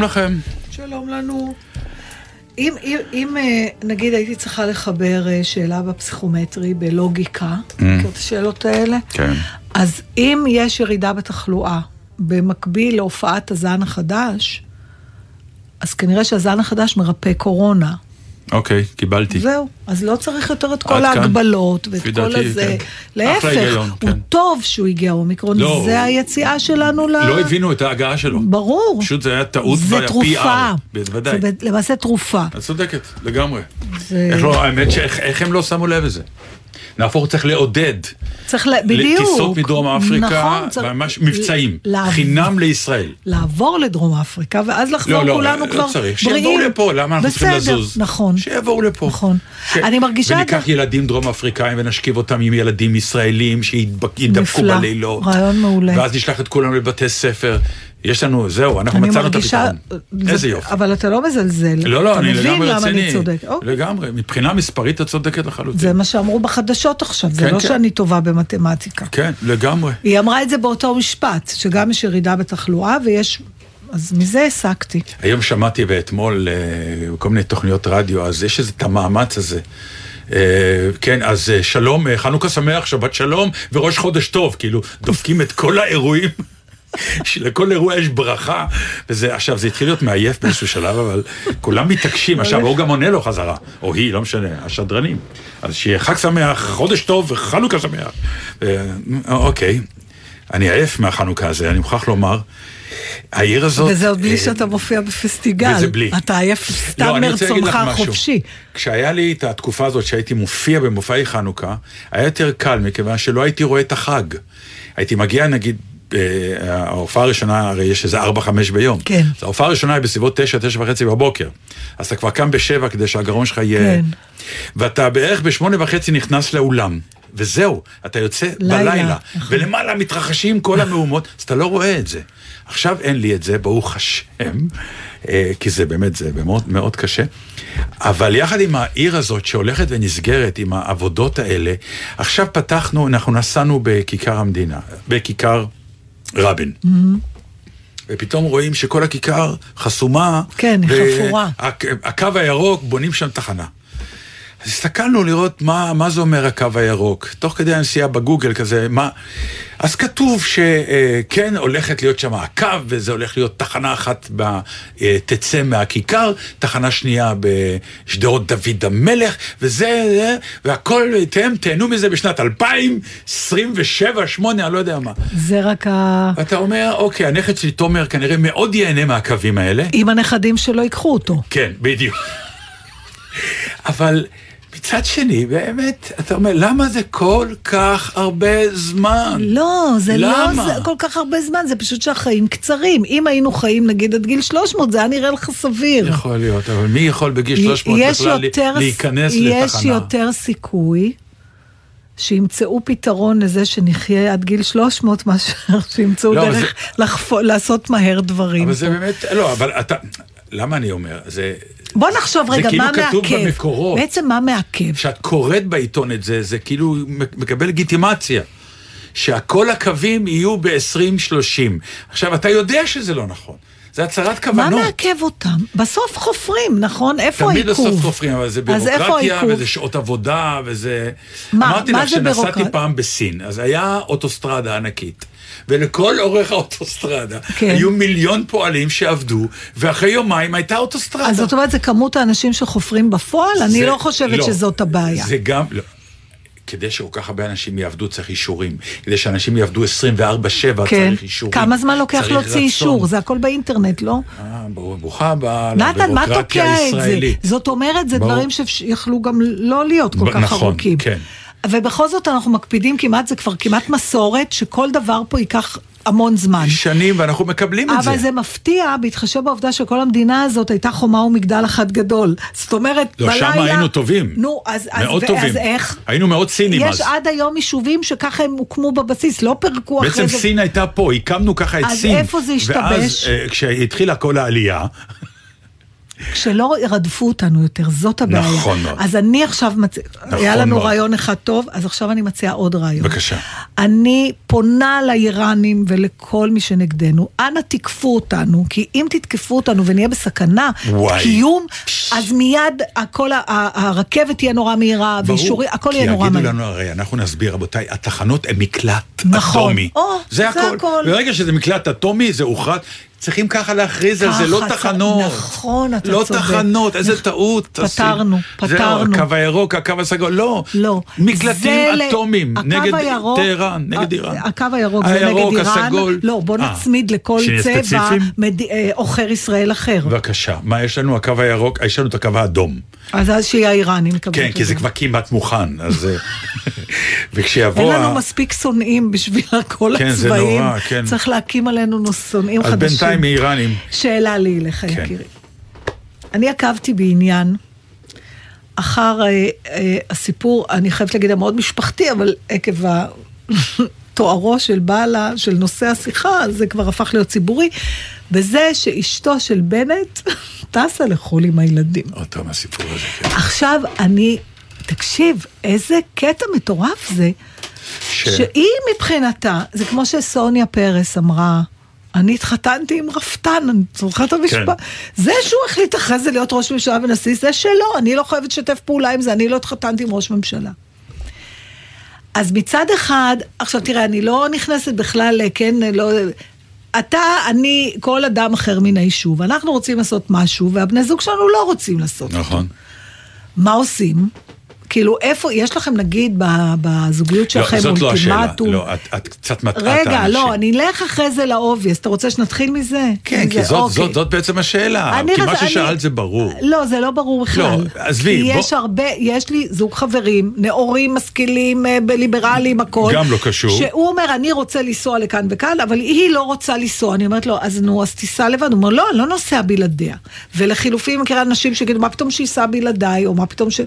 שלום לכם. שלום לנו. אם, אם, אם אה, נגיד הייתי צריכה לחבר אה, שאלה בפסיכומטרי, בלוגיקה, מכיר את השאלות האלה? כן. אז אם יש ירידה בתחלואה במקביל להופעת הזן החדש, אז כנראה שהזן החדש מרפא קורונה. אוקיי, קיבלתי. זהו, אז לא צריך יותר את כל עד כאן. ההגבלות ואת כל דעתי, הזה. כן. להפך, היגיון, הוא כן. טוב שהוא הגיע אומיקרון, לא, זה היציאה שלנו ל... לא הבינו את ההגעה שלו. ברור. פשוט זה היה טעות זה וה- תרופה. PR, בוודאי. זה למעשה תרופה. את צודקת, לגמרי. זה- איך לא, האמת שאיך הם לא שמו לב לזה? נהפוך צריך לעודד. צריך, ל... בדיוק. לטיסות מדרום אפריקה, נכון, צריך- ממש מבצעים. לעב- חינם לישראל. לעבור לדרום אפריקה, ואז לחזור לא, לא, כולנו לא כבר צריך. בריאים. שיבואו לפה, למה אנחנו צריכים בסדר, לזוז? נכון. שיבואו לפה. נכון. ש- אני מרגישה... וניקח ילדים דרום אפריקאים ונשכיב אותם עם ילדים ישראלים שידבקו נפלא. בלילות. רעיון מעולה. ואז נשלח את כולם לבתי ספר. יש לנו, זהו, אנחנו אני מצאנו את מרגישה... הפתרון. זה- איזה יופי. אבל אתה לא מזלזל. לא, לא, אני אתה מבין לגמרי למה רציני. אני צודק. אוקיי. לגמרי. מבחינה מספרית את צודקת לחלוטין. זה מה שאמרו בחדשות עכשיו, זה כן, לא כן. שאני טובה במתמטיקה. כן, לגמרי. היא אמרה את זה באותו משפט, שגם יש ירידה בתחלואה ויש... אז מזה הסקתי. היום שמעתי ואתמול אה, כל מיני תוכניות רדיו, אז יש את המאמץ הזה. אה, כן, אז אה, שלום, חנוכה שמח, שבת שלום וראש חודש טוב, כאילו דופקים את כל האירועים. שלכל אירוע יש ברכה, וזה, עכשיו זה התחיל להיות מעייף באיזשהו שלב, אבל כולם מתעקשים, עכשיו הוא גם עונה לו חזרה, או היא, לא משנה, השדרנים. אז שיהיה חג שמח, חודש טוב וחנוכה שמח. אוקיי, אני עייף מהחנוכה הזה, אני מוכרח לומר. העיר הזאת... וזה עוד בלי אה, שאתה מופיע בפסטיגל. וזה בלי. אתה עייף סתם לא, לך מרצונך. החופשי. כשהיה לי את התקופה הזאת שהייתי מופיע במופעי חנוכה, היה יותר קל מכיוון שלא הייתי רואה את החג. הייתי מגיע נגיד, ההופעה הראשונה, הרי יש איזה 4-5 ביום. כן. אז ההופעה הראשונה היא בסביבות 9, 9 וחצי בבוקר. אז אתה כבר קם בשבע כדי שהגרון שלך יהיה... כן. ואתה בערך בשמונה וחצי נכנס לאולם. וזהו, אתה יוצא לילה, בלילה, נכון. ולמעלה מתרחשים כל המהומות, אז אתה לא רואה את זה. עכשיו אין לי את זה, ברוך השם, אה, כי זה באמת, זה מאוד, מאוד קשה. אבל יחד עם העיר הזאת שהולכת ונסגרת עם העבודות האלה, עכשיו פתחנו, אנחנו נסענו בכיכר המדינה, בכיכר רבין. ופתאום רואים שכל הכיכר חסומה. כן, היא חפורה. והקו הירוק, בונים שם תחנה. אז הסתכלנו לראות מה, מה זה אומר הקו הירוק. תוך כדי הנסיעה בגוגל כזה, מה... אז כתוב שכן הולכת להיות שם הקו, וזה הולך להיות תחנה אחת ב, אה, תצא מהכיכר, תחנה שנייה בשדרות דוד המלך, וזה, זה, והכל, אתם תהנו מזה בשנת 2027, 8, אני לא יודע מה. זה רק ה... ואתה אומר, אוקיי, הנכד שלי, תומר, כנראה מאוד ייהנה מהקווים האלה. עם הנכדים שלו ייקחו אותו. כן, בדיוק. אבל מצד שני, באמת, אתה אומר, למה זה כל כך הרבה זמן? לא, זה לא למה? זה כל כך הרבה זמן, זה פשוט שהחיים קצרים. אם היינו חיים נגיד עד גיל 300, זה היה נראה לך סביר. יכול להיות, אבל מי יכול בגיל 300 יש בכלל יותר- להיכנס יש לתחנה? יותר סיכוי שימצאו פתרון לזה שנחיה עד גיל 300 מאשר שימצאו לא, דרך לחפו- לעשות מהר דברים. אבל זה באמת, לא, אבל אתה, למה אני אומר? זה... בוא נחשוב זה רגע, כאילו מה כתוב מעכב? במקורות. בעצם מה מעכב? כשאת קוראת בעיתון את זה, זה כאילו מקבל לגיטימציה. שהכל הקווים יהיו ב-2030. עכשיו, אתה יודע שזה לא נכון. זה הצהרת מה כוונות. מעכב אותם? בסוף חופרים, נכון? איפה תמיד העיכוב? בסוף חופרים, אבל זה בירוקרטיה? וזה שעות עבודה, וזה... מה- אמרתי מה לך זה שנסעתי בירוקרט- פעם בסין, אז היה אוטוסטרדה ענקית. ולכל אורך האוטוסטרדה כן. היו מיליון פועלים שעבדו, ואחרי יומיים הייתה אוטוסטרדה. אז זאת אומרת, זה כמות האנשים שחופרים בפועל? אני זה- לא חושבת שזאת הבעיה. זה גם... לא. כדי שכל כך הרבה אנשים יעבדו צריך אישורים. כדי שאנשים יעבדו 24-7 כן. צריך אישורים. כמה זמן לוקח להוציא. אישור? זה הכל באינטרנט, לא? אה, ברור, ברוכה הבאה נתן, מה לבירוקרטיה תוקע את זה? הישראלית. זאת אומרת, זה ברור. דברים שיכלו גם לא להיות כל ב- כך נכון, ארוכים. כן. ובכל זאת אנחנו מקפידים כמעט, זה כבר כמעט מסורת, שכל דבר פה ייקח המון זמן. שנים, ואנחנו מקבלים את זה. אבל זה מפתיע, בהתחשב בעובדה שכל המדינה הזאת הייתה חומה ומגדל אחד גדול. זאת אומרת, לא, בלילה... שם היינו טובים. נו, אז... אז- מאוד ו- טובים. אז איך? היינו מאוד סינים אז. יש עד היום יישובים שככה הם הוקמו בבסיס, לא פירקו אחרי בעצם זה. סין הייתה פה, הקמנו ככה את אז סין. איפה זה השתבש? ואז אה, כשהתחילה כל העלייה, כשלא רדפו אותנו יותר, זאת הבעיה. נכון מאוד. אז אני עכשיו מציעה, נכון היה לנו מאוד. רעיון אחד טוב, אז עכשיו אני מציעה עוד רעיון. בבקשה. אני פונה לאיראנים ולכל מי שנגדנו, אנא תקפו אותנו, כי אם תתקפו אותנו ונהיה בסכנה, וואי. קיום, אז מיד הכל, הרכבת תהיה נורא מהירה, ואישורי, הכל יהיה נורא כי מהיר. יגידו לנו הרי, אנחנו נסביר, רבותיי, התחנות הן מקלט נכון. אטומי. או, זה זה הכל. הכל. ברגע שזה מקלט אטומי, זה הוכרז. צריכים ככה להכריז על זה, לא תחנות. נכון, אתה לא צודק. תחנות, איזה נכ- טעות. פתרנו. פתרנו. זהו, הקו הירוק, הקו הסגול, לא. לא. מקלטים אטומיים, נגד הירוק- טהרן, נגד ה- איראן. הקו הירוק זה נגד איראן. הסגול. לא, בוא אה, נצמיד לכל צבע אה, עוכר ישראל אחר. בבקשה, מה יש לנו? הקו הירוק, יש לנו את הקו האדום. אז אז שיהיה האיראנים כן, כי זה כבר כמעט מוכן, אז... אה, וכשיבוא... אין לנו מספיק שונאים בשביל כל כן, זה הצבעים. נורא, כן. צריך להקים עלינו שונאים אז חדשים. בינתיים מאיראנים. שאלה לי אליך, כן. יקירי. אני עקבתי בעניין אחר אה, אה, הסיפור, אני חייבת להגיד, המאוד משפחתי, אבל עקב תוארו של בעלה, של נושא השיחה, זה כבר הפך להיות ציבורי, בזה שאשתו של בנט טסה לחו"ל עם הילדים. עוד פעם הסיפור הזה, כן. עכשיו, אני, תקשיב, איזה קטע מטורף זה, ש- שהיא מבחינתה, זה כמו שסוניה פרס אמרה, אני התחתנתי עם רפתן, אני זוכרת את המשפט. כן. זה שהוא החליט אחרי זה להיות ראש ממשלה ונשיא, זה שלו, אני לא חייבת לשתף פעולה עם זה, אני לא התחתנתי עם ראש ממשלה. אז מצד אחד, עכשיו תראה, אני לא נכנסת בכלל, כן, לא... אתה, אני, כל אדם אחר מן היישוב, אנחנו רוצים לעשות משהו, והבני זוג שלנו לא רוצים לעשות. נכון. מה עושים? כאילו, איפה, יש לכם נגיד בזוגיות לא, שלכם זאת לא השאלה. אולטימטום? לא, את- את קצת מטעה את האנשים. רגע, לא, אני אלך אחרי זה לאובייס, אתה רוצה שנתחיל מזה? כן, כי זאת- אוקיי. זאת- זאת בעצם השאלה. אני כי מה אני- ששאלת זה ברור. לא, זה לא ברור בכלל. לא, עזבי, כי בוא- יש הרבה, יש לי זוג חברים, נאורים, משכילים, אה, ליברליים, הכל. גם לא קשור. שהוא אומר, אני רוצה לנסוע לכאן וכאן, אבל היא לא רוצה לנסוע. אני אומרת לו, אז נו, אז תיסע לבד. הוא אומר, לא, אני לא נוסע בלעדיה. ולחילופין, אני מכירה אנשים שיגידו, מה פתאום שייסע בלעדיי, או מה פתאום ש...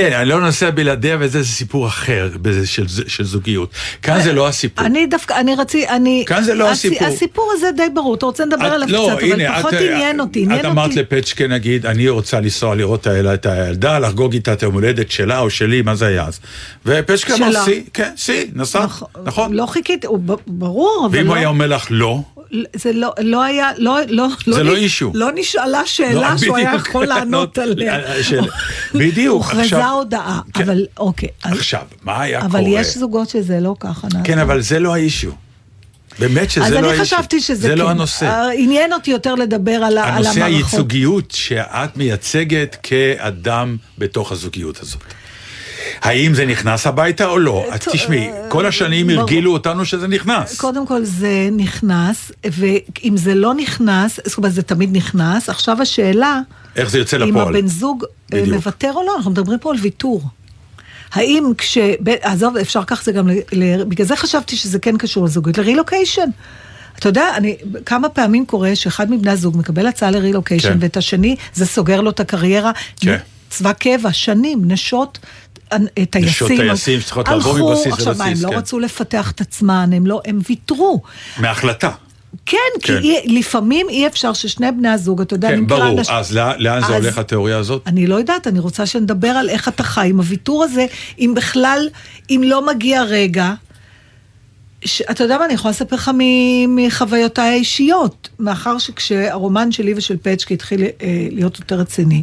כן, אני לא נוסע בלעדיה וזה סיפור אחר בזה של, של זוגיות. כאן זה לא הסיפור. אני דווקא, אני רציתי, אני... כאן זה לא הס- הסיפור. הסיפור הזה די ברור, אתה רוצה לדבר את- עליו לא, קצת, הנה, אבל פחות את- עניין אותי, עניין את אותי. אמרת לפצ'קה נגיד, אני רוצה לנסוע לראות את הילדה, לחגוג איתה את היום הולדת שלה או שלי, מה זה היה אז? ופצ'קה אמר. סי, כן, סי, נסע, נכון. לא חיכיתי, ברור, אבל ואם לא... הוא היה אומר לך לא, זה לא, לא היה, לא, לא, זה נ- לא אישו. לא נשאלה שאלה לא, שהוא היה. יכול לענות לא, עליה. של- בדיוק, הוכרזה עכשיו- הודעה, כן. אבל אוקיי. אז- עכשיו, מה היה אבל קורה? יש זוגות שזה לא ככה. כן, אבל זה לא האישו. באמת שזה אז לא אני האישו. חשבתי שזה זה כן. לא הנושא. אה, עניין אותי יותר לדבר על המערכות. הנושא הייצוגיות שאת מייצגת כאדם בתוך הזוגיות הזאת. האם זה נכנס הביתה או לא? את טוב, תשמעי, אה, כל השנים. הרגילו אותנו שזה נכנס. קודם כל זה נכנס, ואם זה לא נכנס, זאת אומרת זה תמיד נכנס, עכשיו השאלה, איך זה יוצא אם לפועל? הבן זוג אה, בדיוק. מוותר או לא, אנחנו מדברים פה על ויתור. האם כש... עזוב, אפשר כך זה גם... ל... ל... בגלל זה חשבתי שזה כן קשור לזוגיות, לרילוקיישן. אתה יודע, אני, כמה פעמים קורה שאחד מבני הזוג מקבל הצעה לרילוקיישן, כן. ואת השני, זה סוגר לו את הקריירה. כן. צבא קבע, שנים, נשות אה, טייסים. נשות טייסים שצריכות לעבור מבסיס הלכו, עכשיו מה, הם לבסיס, לא כן. רצו לפתח את עצמן, הם לא, הם ויתרו. מהחלטה. כן, כי כן. לפעמים אי אפשר ששני בני הזוג, אתה יודע, אני כן, מכירה ברור. אנשים- אז לא- לאן זה אז- הולך התיאוריה הזאת? אני לא יודעת, אני רוצה שנדבר על איך אתה חי עם הוויתור הזה, אם בכלל, אם לא מגיע רגע ש- אתה יודע מה, אני יכולה לספר לך מ- מחוויותיי האישיות. מאחר שכשהרומן שלי ושל פצ'קי התחיל אה, להיות יותר רציני,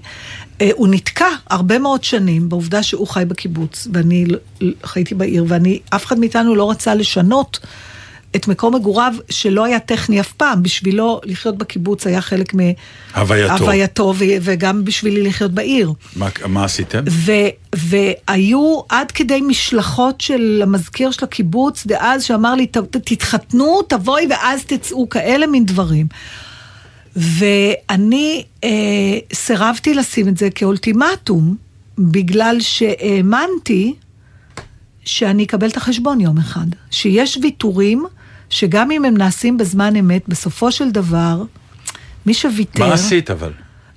הוא נתקע הרבה מאוד שנים בעובדה שהוא חי בקיבוץ, ואני חייתי בעיר, ואני, אף אחד מאיתנו לא רצה לשנות את מקום מגוריו, שלא היה טכני אף פעם. בשבילו לחיות בקיבוץ היה חלק הווייתו. מהווייתו, ו- וגם בשבילי לחיות בעיר. מה, מה עשיתם? ו, והיו עד כדי משלחות של המזכיר של הקיבוץ דאז, שאמר לי, "ת- ת- תתחתנו, תבואי ואז תצאו, כאלה מין דברים. ואני אה, סירבתי לשים את זה כאולטימטום, בגלל שהאמנתי שאני אקבל את החשבון יום אחד. שיש ויתורים, שגם אם הם נעשים בזמן אמת, בסופו של דבר, מי שוויתר... מה עשית אבל?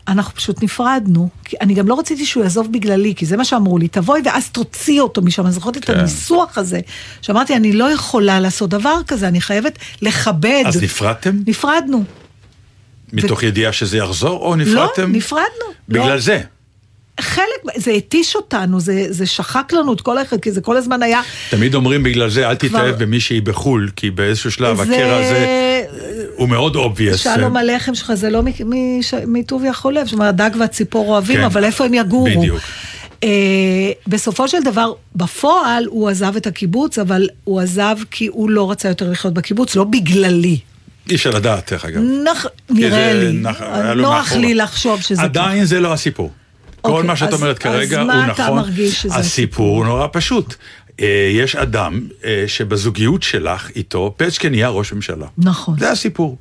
אנחנו פשוט נפרדנו. כי אני גם לא רציתי שהוא יעזוב בגללי, כי זה מה שאמרו לי, תבואי ואז תוציא אותו משם. אני זוכרת את כן. הניסוח הזה, שאמרתי, אני לא יכולה לעשות דבר כזה, אני חייבת לכבד. אז נפרדתם? נפרדנו. מתוך ידיעה שזה יחזור, או לא, נפרדתם? נפרדנו. בגלל לא. זה. חלק, זה התיש אותנו, זה, זה שחק לנו את כל האחד, כי זה כל הזמן היה... תמיד אומרים בגלל זה, אל כבר- תתאהב במישהי בחו"ל, כי באיזשהו שלב זה- הקרע הזה הוא מאוד obvious. שלום הלחם שלך זה לא מטוביה חולב, זאת אומרת, הדג והציפור אוהבים, כן. אבל איפה הם יגורו? בדיוק. Uh, בסופו של דבר, בפועל הוא עזב את הקיבוץ, אבל הוא עזב כי הוא לא רצה יותר לחיות בקיבוץ, לא בגללי. אי אפשר לדעת, דרך אגב. נח, נראה לי, נח- נוח. לי לחשוב שזה עדיין זה לא הסיפור. כל אוקיי, מה שאת אז- אומרת כרגע אז הוא מה נכון. אתה מרגיש שזה הסיפור הוא נורא פשוט. אה, יש אדם אה, שבזוגיות שלך איתו, פצ'קה נהיה ראש ממשלה. נכון. זה הסיפור.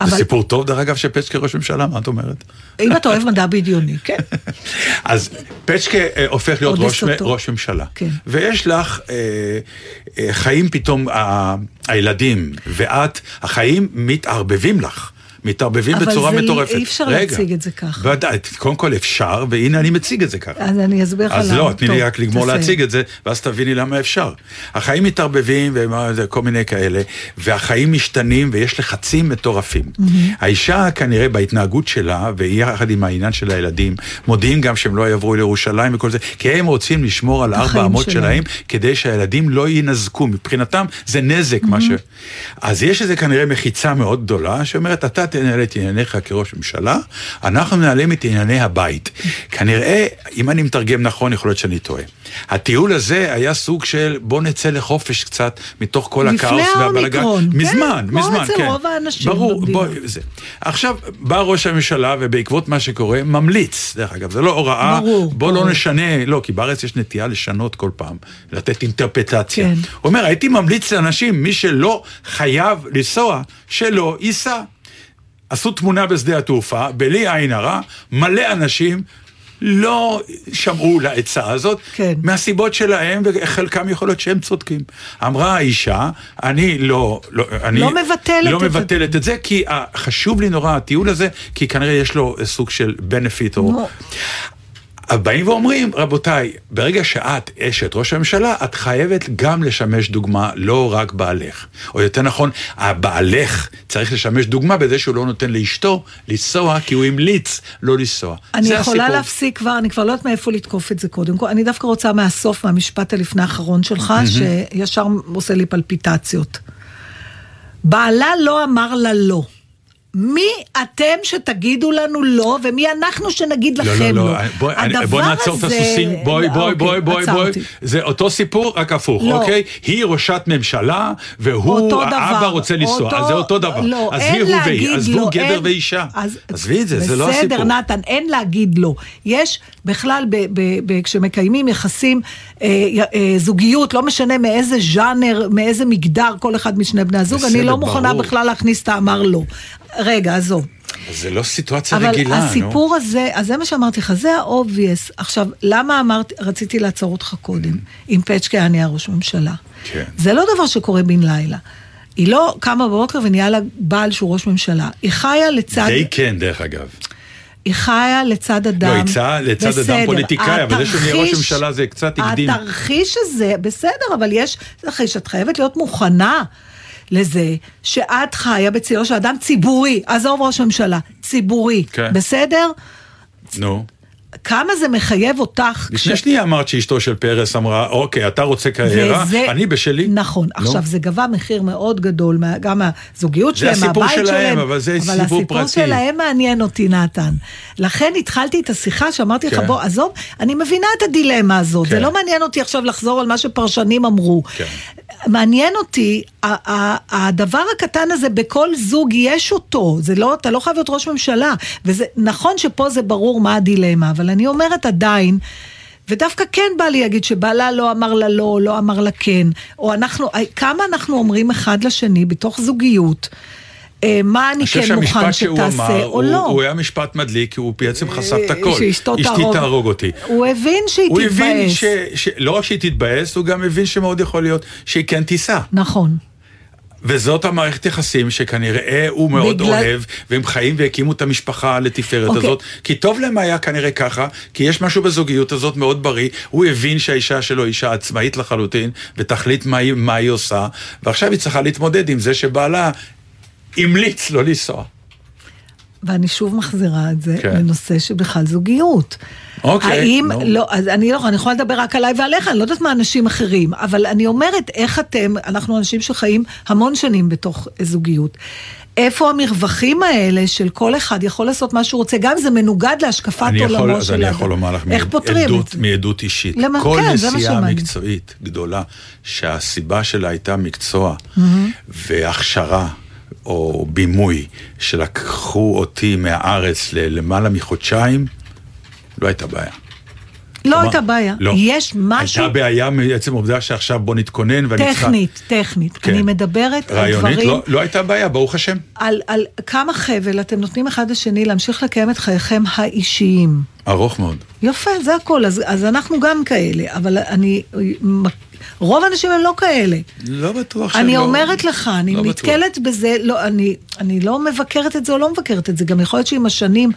אבל זה סיפור טוב, דרך אגב, שפצ'קה ראש ממשלה, מה את אומרת? אם אתה אוהב מדע בדיוני, כן. אז פצ'קה אה, הופך להיות ראש. ראש ממשלה. כן. ויש לך אה, אה, חיים פתאום, ה, הילדים, ואת, החיים מתערבבים לך. מתערבבים אבל בצורה זה- מטורפת. אי אפשר רגע, להציג את זה ככה. ודאי, קודם כל אפשר, והנה אני מציג את זה ככה. אז אני אסביר לך למה. אז לא, תני לי רק לגמור תסיים. להציג את זה, ואז תביני למה אפשר. החיים מתערבבים וכל מיני כאלה, והחיים משתנים ויש לחצים מטורפים. האישה כנראה בהתנהגות שלה, ויחד עם העניין של הילדים, מודיעים גם שהם לא יעברו לירושלים וכל זה, כי הם רוצים לשמור על ארבע אמות שלהם. שלהם, כדי שהילדים לא יינזקו. מבחינתם זה נזק, מה ש... אז יש איזה כנראה מחיצה מאוד גדולה, שאומרת, אתה תנהל את ענייניך כראש ממשלה, אנחנו מנהלים את ענייני הבית. כנראה, אם אני מתרגם נכון, יכול להיות שאני טועה. הטיול הזה היה סוג של בוא נצא לחופש קצת מתוך כל לפני הכאוס והבלגן. האומיקרון, כן, מזמן, כמו מזמן, אצל כן. רוב האנשים ברור, במדינה. בוא, זה. עכשיו, בא ראש הממשלה, ובעקבות מה שקורה, ממליץ, דרך אגב, זה לא הוראה, ברור, בוא ברור. לא נשנה, לא, כי בארץ יש נטייה לשנות כל פעם, לתת אינטרפטציה. כן. הוא אומר, הייתי ממליץ לאנשים, מי שלא חייב לנסוע, שלא ייסע. עשו תמונה בשדה התעופה, בלי עין הרע, מלא אנשים לא שמעו לעצה הזאת, כן. מהסיבות שלהם, וחלקם יכול להיות שהם צודקים. אמרה האישה, אני לא... לא, אני לא מבטלת לא את זה. מבטלת את זה, כי אה, חשוב לי נורא הטיול הזה, כי כנראה יש לו סוג של benefit או... באים ואומרים, רבותיי, ברגע שאת אשת ראש הממשלה, את חייבת גם לשמש דוגמה, לא רק בעלך. או יותר נכון, הבעלך צריך לשמש דוגמה בזה שהוא לא נותן לאשתו לנסוע, כי הוא המליץ לא לנסוע. אני יכולה הסיפור. להפסיק כבר, אני כבר לא יודעת מאיפה לתקוף את זה קודם כל. אני דווקא רוצה מהסוף, מהמשפט הלפני האחרון שלך, שישר עושה לי פלפיטציות. בעלה לא אמר לה לא. מי אתם שתגידו לנו לא, ומי אנחנו שנגיד לא, לכם לא, לא? לא, בואי הדבר בוא נעצור את הזה- הסוסים, בואי, בואי, אוקיי, בואי, בואי, בואי. זה אותו סיפור, רק הפוך, לא. אוקיי? היא ראשת ממשלה, והוא, אותו האבא דבר. רוצה לנסוע, אז זה אותו דבר. לא, אז אין הוא והיא, להגיד עזבו לא, גבר אין- ואישה. אז- עזבי את זה, זה לא הסיפור. בסדר, נתן, אין להגיד לא. יש בכלל, ב, ב, ב, כשמקיימים יחסים, אה, אה, זוגיות, לא משנה מאיזה ז'אנר, מאיזה מגדר כל אחד משני בני הזוג, אני לא מוכנה. בכלל להכניס את האמר לא. רגע, עזוב. זה לא סיטואציה אבל רגילה, נו. הסיפור הזה, אז זה מה שאמרתי לך, זה ה-obvious. עכשיו, למה אמרתי, רציתי לעצור אותך קודם, אם פצ'קה היה נהיה ראש ממשלה? כן. זה לא דבר שקורה בן לילה. היא לא קמה בבוקר ונהיה לה בעל שהוא ראש ממשלה. היא חיה לצד... די כן, דרך אגב. היא חיה לצד אדם. לא, היא צעה לצד אדם בסדר, פוליטיקאי, אבל זה שהוא נהיה ראש התרחיש- ממשלה זה קצת הקדים. התרחיש הזה, בסדר, אבל יש תרחיש, את חייבת להיות מוכנה לזה שאת חיה בצילו של אדם ציבורי, עזוב ראש ממשלה, ציבורי, כן. בסדר? נו. כמה זה מחייב אותך... לפני שנייה אמרת שאשתו של פרס אמרה, אוקיי, אתה רוצה קריירה, וזה- אני בשלי. נכון. לא? עכשיו, זה גבה מחיר מאוד גדול, גם מהזוגיות זה שלהם, הסיפור מהבית שלהם, שלהם. אבל זה סיפור אבל הסיפור פרטי. שלהם מעניין אותי, נתן. לכן התחלתי את השיחה שאמרתי לך, כן. בוא, עזוב, אני מבינה את הדילמה הזאת. זה כן. לא מעניין אותי עכשיו לחזור על מה שפרשנים אמרו. כן. מעניין אותי, הדבר הקטן הזה, בכל זוג יש אותו. זה לא, אתה לא חייב להיות ראש ממשלה. וזה נכון שפה זה ברור מה הדילמה, אבל אני אומרת עדיין, ודווקא כן בא לי להגיד שבעלה לא אמר לה לא, לא אמר לה כן, או אנחנו, כמה אנחנו אומרים אחד לשני בתוך זוגיות, אה, מה אני כן מוכן שתעשה אמר, או הוא, לא. הוא היה משפט מדליק, הוא בעצם חשף את הכל. שאשתו אשתי תהרוג אותי. הוא הבין שהיא הוא הבין תתבאס. ש, ש... לא רק שהיא תתבאס, הוא גם הבין שמאוד יכול להיות שהיא כן תיסע. נכון. וזאת המערכת יחסים שכנראה הוא מאוד בגלל- אוהב, והם חיים והקימו את המשפחה לתפארת אוקיי. הזאת, כי טוב להם היה כנראה ככה, כי יש משהו בזוגיות הזאת מאוד בריא, הוא הבין שהאישה שלו אישה עצמאית לחלוטין, ותחליט מה היא, מה היא עושה, ועכשיו היא צריכה להתמודד עם זה שבעלה המליץ לא לנסוע. ואני שוב מחזירה את זה כן. לנושא של בכלל זוגיות. אוקיי, האם, נו. לא, אז אני לא, אני יכולה לדבר רק עליי ועליך, אני לא יודעת מה אנשים אחרים, אבל אני אומרת, איך אתם, אנחנו אנשים שחיים המון שנים בתוך זוגיות. איפה המרווחים האלה של כל אחד יכול לעשות מה שהוא רוצה, גם אם זה מנוגד להשקפת אני עולמו של אני האדם. יכול לומר לך, איך פותרים את עדות, זה? מעדות אישית. למה- כל כן, נסיעה. מקצועית גדולה, שהסיבה שלה הייתה מקצוע והכשרה. או בימוי, שלקחו אותי מהארץ ללמעלה מחודשיים, לא הייתה בעיה. לא כלומר, הייתה בעיה. לא. יש משהו... הייתה בעיה מעצם העובדה שעכשיו בוא נתכונן ואני צריכה... טכנית, טכנית. כן. אני מדברת על רעיונית דברים... לא, לא הייתה בעיה, ברוך השם. על, על כמה חבל אתם נותנים אחד לשני להמשיך לקיים את חייכם האישיים. ארוך מאוד. יפה, זה הכל, אז, אז אנחנו גם כאלה, אבל אני, רוב האנשים הם לא כאלה. לא בטוח שהם אני לא... אומרת לך, אני לא בטוח. נתקלת בזה, לא, אני, אני לא מבקרת את זה או לא מבקרת את זה, גם יכול להיות שעם השנים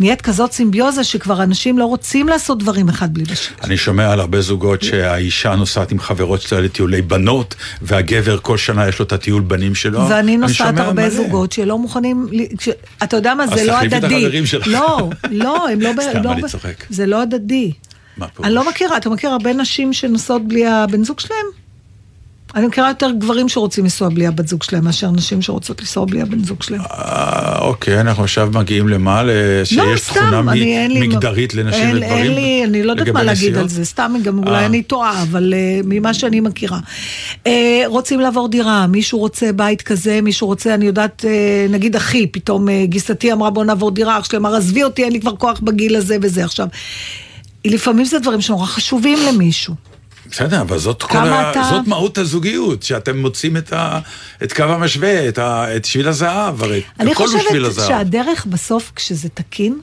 נהיית כזאת סימביוזה שכבר אנשים לא רוצים לעשות דברים אחד בלי בשני. אני שומע על הרבה זוגות שהאישה נוסעת עם חברות שלה לטיולי בנות, והגבר כל שנה יש לו את הטיול בנים שלו. ואני נוסעת הרבה מלא. זוגות שלא מוכנים, כש- אתה יודע מה, אז זה לא תחליפי את הדדי. החברים שלך. לא, לא, הם לא... סתם, לא אני צוחק. זה לא הדדי. מה פירוש? אני לא מכירה, אתה מכיר הרבה נשים שנוסעות בלי הבן זוג שלהם? אני מכירה יותר גברים שרוצים לנסוע בלי הבת זוג שלהם, מאשר נשים שרוצות לנסוע בלי הבן זוג שלהם. אה, אוקיי, אנחנו עכשיו מגיעים למה? שיש לא, תכונה מ-. מגדרית לנשים אין, וגברים? אין לי, אני לא יודעת מה להגיד? על זה, סתם גם אה. אולי אני טועה, אבל uh, ממה שאני מכירה. Uh, רוצים לעבור דירה, מישהו רוצה בית כזה, מישהו רוצה, אני יודעת, uh, נגיד אחי, פתאום גיסתי אמרה בוא נעבור דירה, אח שלי אמר עזבי אותי, אין לי כבר כוח בגיל הזה וזה. עכשיו, לפעמים זה דברים שנורא חשובים למישהו. בסדר, אבל זאת, כל ה... אתה- זאת מהות הזוגיות, שאתם מוצאים את, ה... את קו המשווה, את, ה... את שביל הזהב, הרי אני הכל הוא שביל חושבת הזהב. שהדרך בסוף, כשזה תקין,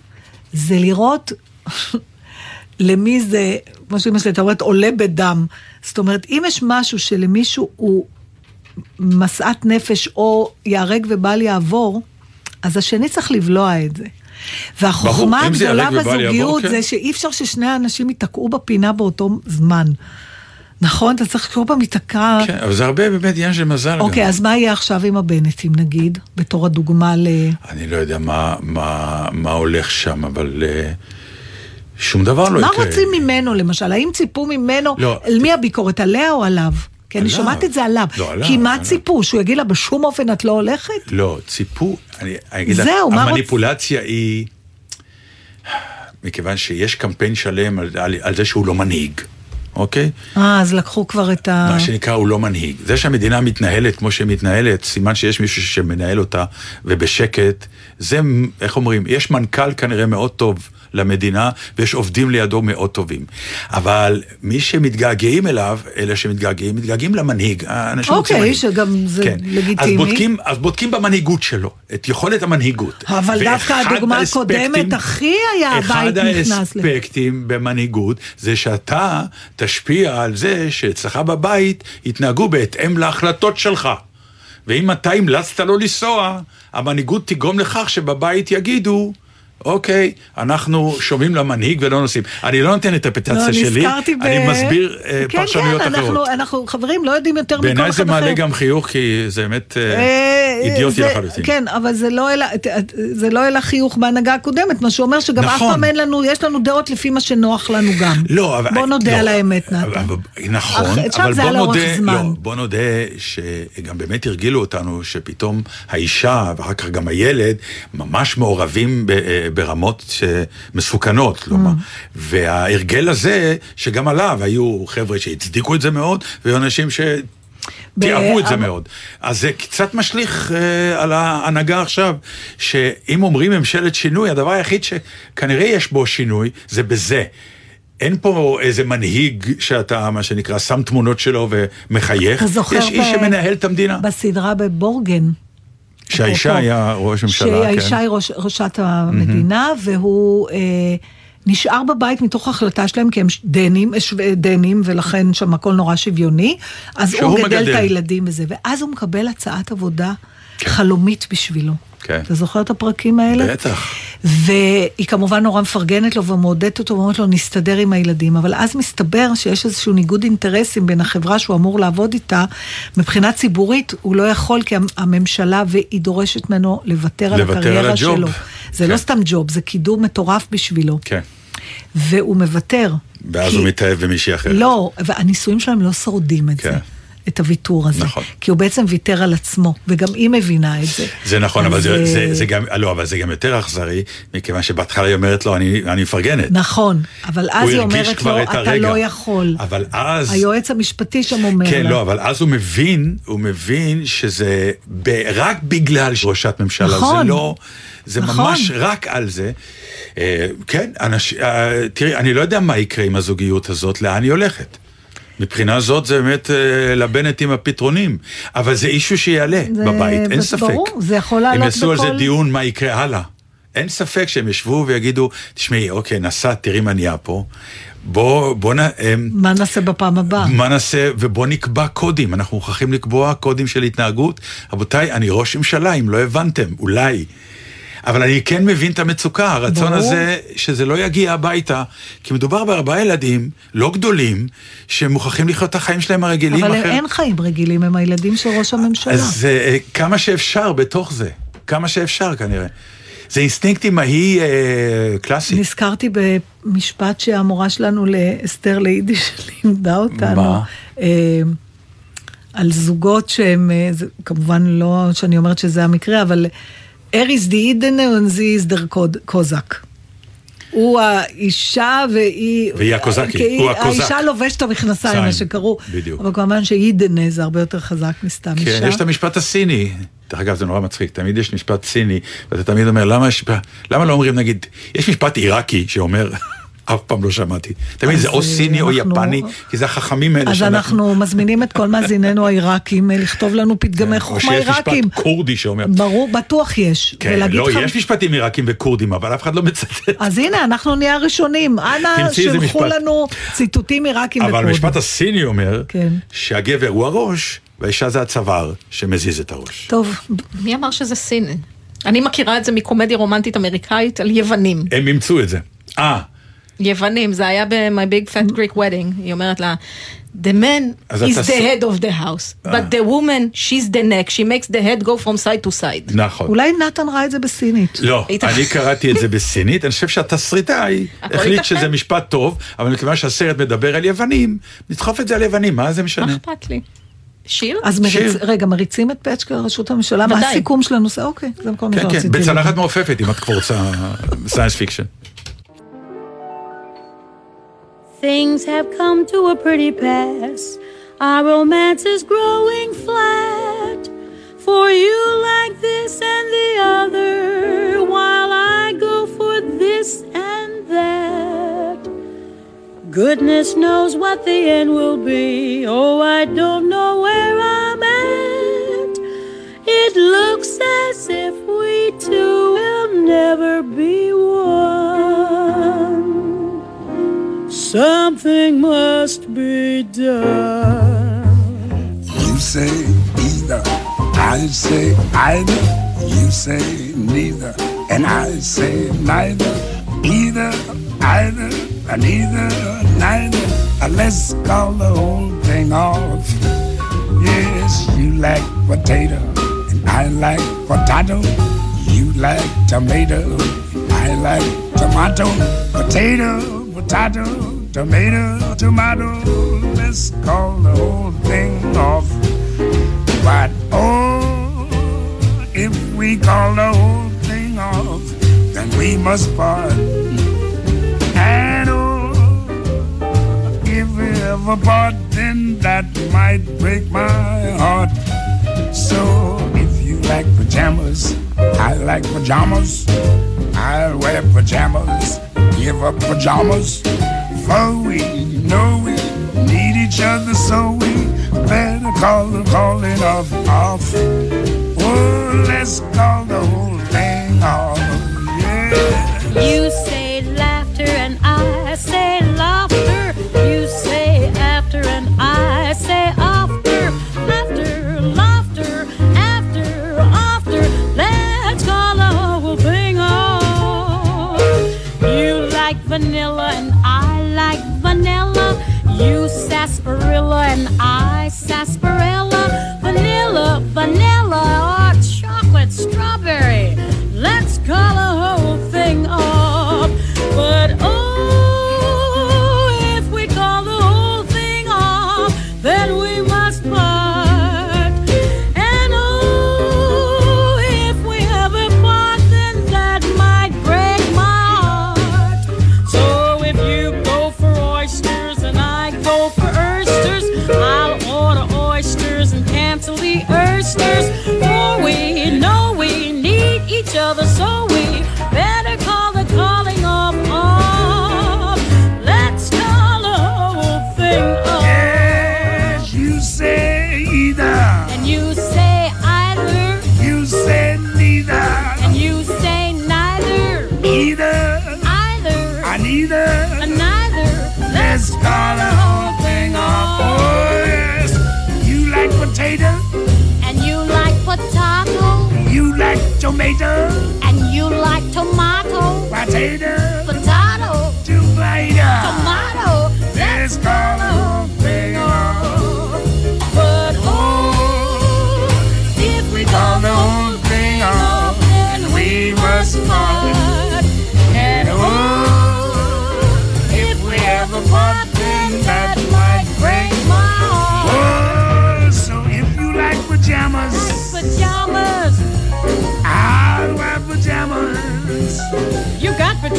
זה לראות למי זה, כמו שאמא שלי הייתה אומרת, עולה בדם. זאת אומרת, אם יש משהו שלמישהו הוא משאת נפש או ייהרג ובל יעבור, אז השני צריך לבלוע את זה. והחוכמה הגדולה בזוגיות. זה שאי אפשר ששני האנשים ייתקעו בפינה באותו זמן. נכון? אתה צריך כל פעם להיתקע... כן, אבל זה הרבה באמת עניין של מזל אוקיי, גם. אז מה יהיה עכשיו עם הבנטים נגיד, בתור הדוגמה ל... אני לא יודע מה, מה, מה הולך שם, אבל uh, שום דבר לא מה יקרה. רוצים ממנו למשל? האם ציפו ממנו, לא, על מי הביקורת, עליה או עליו? כי אני. שומעת את זה עליו. לא, עליו, כי מה. ציפו? שהוא יגיד לה בשום אופן את לא הולכת? לא, ציפו, אני, אגיד לך, המניפולציה היא, מכיוון שיש קמפיין שלם על, על, על זה שהוא לא מנהיג, אוקיי? אה, אז לקחו כבר את ה... מה שנקרא, הוא לא מנהיג. זה שהמדינה מתנהלת כמו שהיא מתנהלת, סימן שיש מישהו שמנהל אותה, ובשקט, זה, איך אומרים, יש מנכ"ל כנראה מאוד טוב למדינה, ויש עובדים לידו מאוד טובים. אבל מי שמתגעגעים אליו, אלה שמתגעגעים, מתגעגעים למנהיג. האנשים רוצים אוקיי. שגם זה כן. לגיטימי. אז בודקים, אז בודקים במנהיגות שלו, את יכולת המנהיגות. אבל דווקא הדוגמה הקודמת, הכי היה הבית נכנס. אחד האספקטים במנהיגות זה שאתה תשפיע על זה שאצלך בבית יתנהגו בהתאם להחלטות שלך. ואם אתה המלצת לא לנסוע, המנהיגות תגרום לכך שבבית יגידו, אוקיי, אנחנו שומעים למנהיג ולא נוסעים. אני לא נותן אינטרפטציה לא, שלי, נזכרתי ב... אני מסביר אה, כן, פרשנויות כן, אחרות. אנחנו, אנחנו חברים, לא יודעים יותר מכל אחד אחר. בעיניי זה מעלה גם חיוך, כי זה באמת... אה, אה, אידיוטי זה- לחלוטין. כן, אבל זה לא העלה- זה לא העלה חיוך בהנהגה הקודמת, מה שאומר שגם אף נכון. פעם אין לנו, יש לנו דעות לפי מה שנוח לנו גם. לא, אבל... בוא נודה לא, על האמת, נתן. נכון, אבל בוא נודה. לא, בוא נודה שגם באמת הרגילו אותנו שפתאום האישה ואחר כך גם הילד ממש מעורבים ב- אה, ברמות מסוכנות, כלומר. Mm. וההרגל הזה, שגם עליו היו חבר'ה שהצדיקו את זה מאוד, והיו אנשים ש... תיאהבו את זה מאוד. אז זה קצת משליך אה, על ההנהגה עכשיו, שאם אומרים ממשלת שינוי, הדבר היחיד שכנראה יש בו שינוי, זה בזה. אין פה איזה מנהיג שאתה, מה שנקרא, שם תמונות שלו ומחייך. אתה זוכר יש איש שמנהל את המדינה. בסדרה בבורגן. שהאישה אפרופו, היה ראש ממשלה, כן. שהאישה היא ראש, ראשת המדינה, והוא אה, נשאר בבית מתוך החלטה שלהם, כי הם דנים, אה, דנים, ולכן שם הכל נורא שוויוני. אז הוא גדל מגדל. את הילדים וזה, ואז הוא מקבל הצעת עבודה חלומית בשבילו. כן. אתה זוכר את הפרקים האלה? בטח. והיא כמובן נורא מפרגנת לו ומעודדת אותו ואומרת לו, נסתדר עם הילדים. אבל אז מסתבר שיש איזשהו ניגוד אינטרסים בין החברה שהוא אמור לעבוד איתה. מבחינה ציבורית הוא לא יכול, כי המ- הממשלה, והיא דורשת ממנו לוותר על על הקריירה הג'וב. שלו. זה כן. לא סתם ג'וב, זה קידום מטורף בשבילו. כן. והוא מוותר. ואז כי- הוא מתאהב במישהי אחרת. לא, והנישואים שלהם לא שורדים את כן. זה. את הוויתור הזה. נכון. כי הוא בעצם ויתר על עצמו, וגם היא מבינה את זה. זה נכון, אבל אז, זה, זה, אה, זה גם, לא, אבל זה גם יותר אכזרי, מכיוון שבהתחלה היא אומרת לו, אני, אני מפרגנת. נכון, אבל אז היא אומרת לו, את אתה הרגע." לא יכול. אבל אז... היועץ המשפטי שם אומר כן, לה. לא, אבל אז הוא מבין, הוא מבין שזה ב, רק בגלל ראשת ממשלה, נכון. זה לא, זה נכון. ממש רק על זה. אה, כן, אנש, אה, תראי, אני לא יודע מה יקרה עם הזוגיות הזאת, לאן היא הולכת. מבחינה זאת זה באמת אה, לבנט עם הפתרונים, אבל זה אישו שיעלה זה- בבית, אין ספק. ברור, זה יכול לעלות הם יעשו על זה בכל- דיון מה יקרה הלאה. אין ספק שהם ישבו ויגידו, תשמעי, אוקיי, נסעת, תראי מה נהיה פה. בוא, בוא נ... מה נעשה בפעם הבאה? מה נעשה, ובוא נקבע קודים, אנחנו מוכרחים לקבוע קודים של התנהגות. רבותיי, אני ראש ממשלה, אם לא הבנתם, אולי. אבל אני כן מבין את המצוקה, הרצון ברור. הזה שזה לא יגיע הביתה, כי מדובר בארבעה ילדים לא גדולים, שמוכרחים לחיות את החיים שלהם הרגילים אבל אחרת. אין חיים רגילים, הם הילדים של ראש הממשלה. אז אה, כמה שאפשר בתוך זה, כמה שאפשר כנראה. זה אינסטינקט אמהי אה, קלאסי. נזכרתי במשפט שהמורה שלנו לאסתר ליידיש לימדה אותנו. מה? אה, על זוגות שהם, אה, זה, כמובן לא שאני אומרת שזה המקרה, אבל אריס ונזי איז דר קוזק. הוא האישה והיא... והיא הקוזקית, כי הוא הקוזק. האישה לובשת את המכנסיים, סיים, מה שקראו. בדיוק. אבל כמובן שאידנה זה הרבה יותר חזק מסתם אישה. כן, יש את המשפט הסיני. דרך אגב, זה נורא מצחיק, תמיד יש משפט סיני, ואתה תמיד אומר, למה, למה לא אומרים, נגיד, יש משפט עיראקי שאומר, אף פעם לא שמעתי. תמיד זה או אה, סיני או יפני, כי זה החכמים האלה אז אנחנו מזמינים את כל מאזיננו העיראקים אה, לכתוב לנו פתגמי או חוכמה שיש עיראקים. משפט כורדי שאומר, ברור, בטוח יש. כן, לא, יש משפטים עיראקים וכורדים, אבל אף אחד לא מצטט. אז הנה, אנחנו נהיה הראשונים. אנא, שלחו. לנו ציטוטים עיראקים אבל וכורדים. המשפט הסיני אומר, כן. שהגבר הוא הראש, והאישה זה הצוואר שמזיז את הראש. טוב, מי אמר שזה סיני? אני מכירה את זה מקומדיה רומנטית אמריקאית על יוונים. הם אימצו את זה. אה, יוונים, זה היה ב-My Big Fat Greek Wedding, היא אומרת לה, The man is the head of the house, but the woman, she's the neck, she makes the head go from side to side. נכון. אולי נתן ראה את זה בסינית. לא, אני קראתי את זה בסינית, אני חושב שהתסריטאי החליט. שזה משפט טוב, אבל מכיוון שהסרט מדבר על יוונים, נדחוף את זה על יוונים, מה זה מה משנה? אכפת לי? שיר? אז מריצ... שיר. רגע, מריצים את פצ'קה לראשות הממשלה? מה. הסיכום שלנו? זה אוקיי, זה כל מה כן, שרציתי. כן. בצלחת מעופפת, אם את כבר רוצה science fiction. Things have come to a pretty pass. Our romance is growing flat. For you like this and the other, while I go for this and that. Goodness knows what the end will be. Oh, I don't know where I'm at. It looks as if we two will never be one. Something must be done. You say either, I say either. You say neither, and I say neither. Either, either, and either, neither. Let's call the whole thing off. Yes, you like potato, and I like potato. You like tomato. I like tomato. Potato, potato, tomato, tomato. Let's call the whole thing off. But oh, if we call the whole thing off, then we must part. And oh, if we ever part, then that might break my heart. So if you like pajamas, I like pajamas. I'll wear pajamas, give up pajamas. For we know we need each other, so we better call the calling off off. Oh, let's call the whole thing off. Yeah. You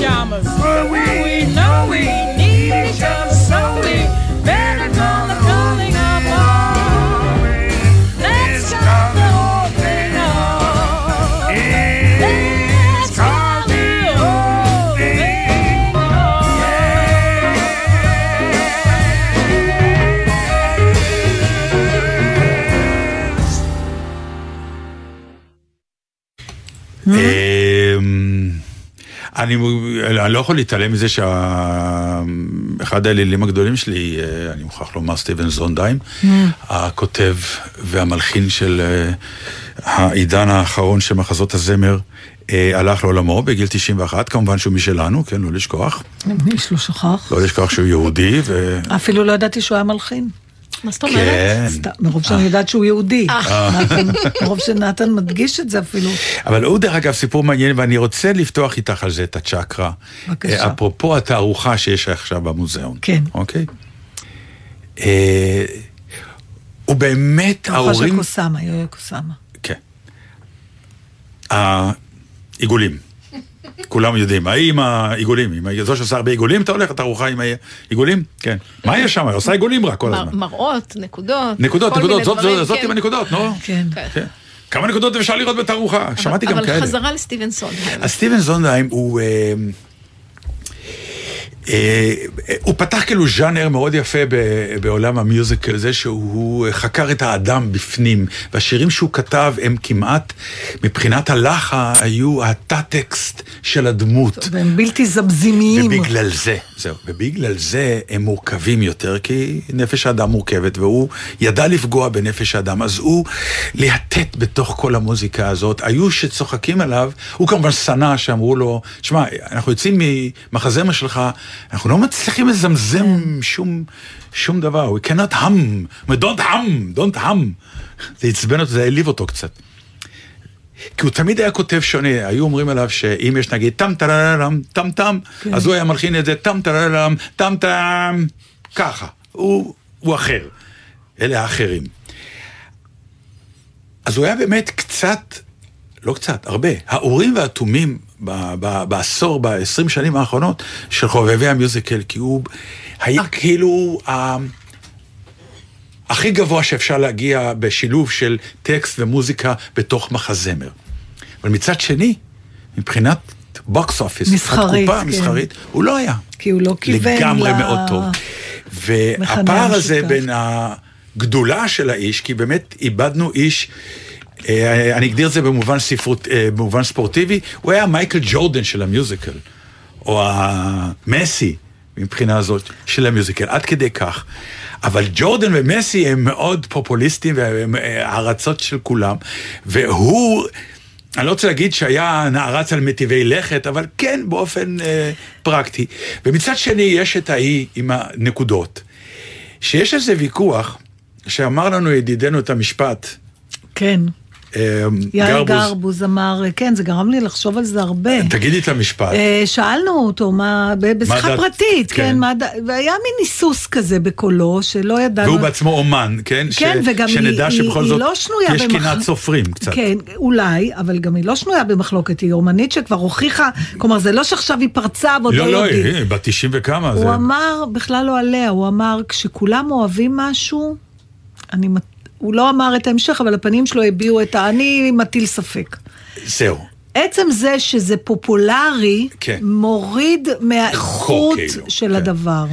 pajamas. For we know we need each other, אני לא יכול להתעלם מזה שאחד האלילים הגדולים שלי, אה, אני מוכרח לומר סטיבן זונדהיים, הכותב והמלחין של אה, העידן האחרון של מחזות הזמר, אה, הלך לעולמו בגיל 91, כמובן שהוא משלנו, כן, לא לשכוח. איש לא שכח. לא לשכוח שהוא יהודי, ו... אפילו לא ידעתי שהוא היה מלחין. מה זאת אומרת? כן. סתם, מרוב שאני יודעת שהוא יהודי. נתן- מרוב שנתן מדגיש את זה אפילו. אבל הוא דרך אגב סיפור מעניין, ואני רוצה לפתוח איתך על זה את הצ'קרה. בבקשה. אה, אפרופו התערוכה שיש עכשיו במוזיאון. כן. אוקיי? אה, הוא באמת, ההורים... של ההורים... קוסאמה, יויו קוסאמה. כן. העיגולים. כולם יודעים, האם העיגולים, אם זו שעושה הרבה עיגולים, אתה הולך, אתה ארוחה עם העיגולים? כן. מה יש שם? היא עושה עיגולים רק כל הזמן. מראות, נקודות. נקודות, נקודות, זאת- דברים, זאת זאת כן. עם הנקודות, נו. כן. כן. כן. כמה נקודות אפשר לראות בתערוכה? שמעתי גם כאלה. אבל חזרה לסטיבן סונדהיים. אז סטיבן זונדהיים הוא... אה, אה, הוא פתח כאילו ז'אנר מאוד יפה בעולם המיוזיקל, זה שהוא חקר את האדם בפנים, והשירים שהוא כתב הם כמעט, מבחינת הלחה, היו התא-טקסט של הדמות. והם בלתי זמזימיים. ובגלל זה, זהו, ובגלל זה הם מורכבים יותר, כי נפש האדם מורכבת, והוא ידע לפגוע בנפש האדם, אז הוא להטט בתוך כל המוזיקה הזאת. היו שצוחקים עליו, הוא כמובן שנא שאמרו לו, שמע, אנחנו יוצאים ממחזמר שלך, אנחנו לא מצליחים לזמזם שום, שום דבר, we cannot hum, don't hum, don't hum. זה עצבן אותו, זה העליב אותו קצת. כי הוא תמיד היה כותב שונה, היו אומרים עליו שאם יש נגיד טם טררם, טם טם, כן. אז הוא היה מלחין את זה טם טררם, טם טם, ככה, הוא, הוא אחר. אלה האחרים. אז הוא היה באמת קצת, לא קצת, הרבה, האורים והתומים ב- ב- בעשור, ב-20 שנים האחרונות של חובבי ה musical, כי הוא היה כאילו ה- הכי גבוה שאפשר להגיע בשילוב של טקסט ומוזיקה בתוך מחזמר. אבל מצד שני, מבחינת box office, מסחרית, הקופה כן. המסחרית, הוא לא היה. כי הוא לא כיוון לגמרי ל- מאוד טוב. והפער הזה. בין הגדולה של האיש, כי באמת איבדנו איש, אה, אני אגדיר את זה במובן, ספרות, אה, במובן ספורטיבי, הוא היה מייקל ג'ורדן של המיוזיקל, או המסי מבחינה הזאת של המיוזיקל, עד כדי כך. אבל ג'ורדן ומסי הם מאוד פופוליסטים והם אה, הערצות של כולם, והוא... אני לא רוצה להגיד שהיה נערץ על מטיבי לכת, אבל כן באופן אה, פרקטי. ומצד שני יש את ההיא עם הנקודות. שיש איזה ויכוח, שאמר לנו ידידנו את המשפט, כן. אה, יאיר גרבוז, אמר, כן, זה גרם לי לחשוב על זה הרבה. תגידי את המשפט. אה, שאלנו אותו, מה, בשיחה פרטית, כן. כן, מה והיה מין היסוס כזה בקולו, שלא ידענו... והוא בעצמו אומן, כן? כן, וגם היא, לא שנויה יש קנאת סופרים קצת. כן, אולי, אבל גם היא לא שנויה במחלוקת, היא אומנית שכבר הוכיחה, כלומר, זה לא שעכשיו היא פרצה ועוד לא, לא, לא, יודעים. היא בת 90 וכמה. הוא. אמר, בכלל לא עליה, הוא אמר, כשכולם אוהבים משהו, אני... הוא לא אמר את ההמשך, אבל הפנים שלו הביעו את ה... אני מטיל ספק. זהו. עצם זה שזה פופולרי, כן. מוריד מהאיכות כאילו, של כן. הדבר.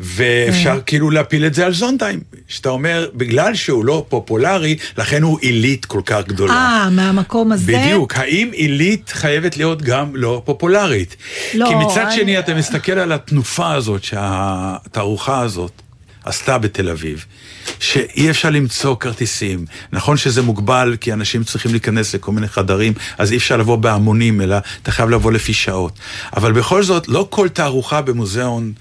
ואפשר כאילו להפיל את זה על זונדהיים. שאתה אומר, בגלל שהוא לא פופולרי, לכן הוא עילית כל כך גדולה. אה, מהמקום הזה? בדיוק, האם עילית חייבת להיות גם לא פופולרית? לא, כי מצד אני- שני אתה מסתכל על התנופה הזאת שהתערוכה הזאת עשתה בתל אביב, שאי אפשר למצוא כרטיסים. נכון שזה מוגבל כי אנשים צריכים להיכנס לכל מיני חדרים, אז אי אפשר לבוא בהמונים, אלא אתה חייב לבוא לפי שעות. אבל בכל זאת, לא כל תערוכה במוזיאון...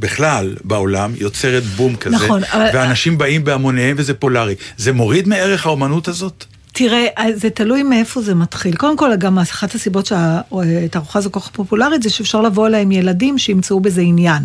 בכלל בעולם יוצרת בום כזה, נכון, אבל- ואנשים באים בהמוניהם וזה פולארי. זה מוריד מערך האומנות הזאת? תראה, זה תלוי מאיפה זה מתחיל. קודם כל, גם אחת הסיבות שהתערוכה הזו כל כך פופולרית, זה שאפשר לבוא אליה עם ילדים שימצאו בזה עניין.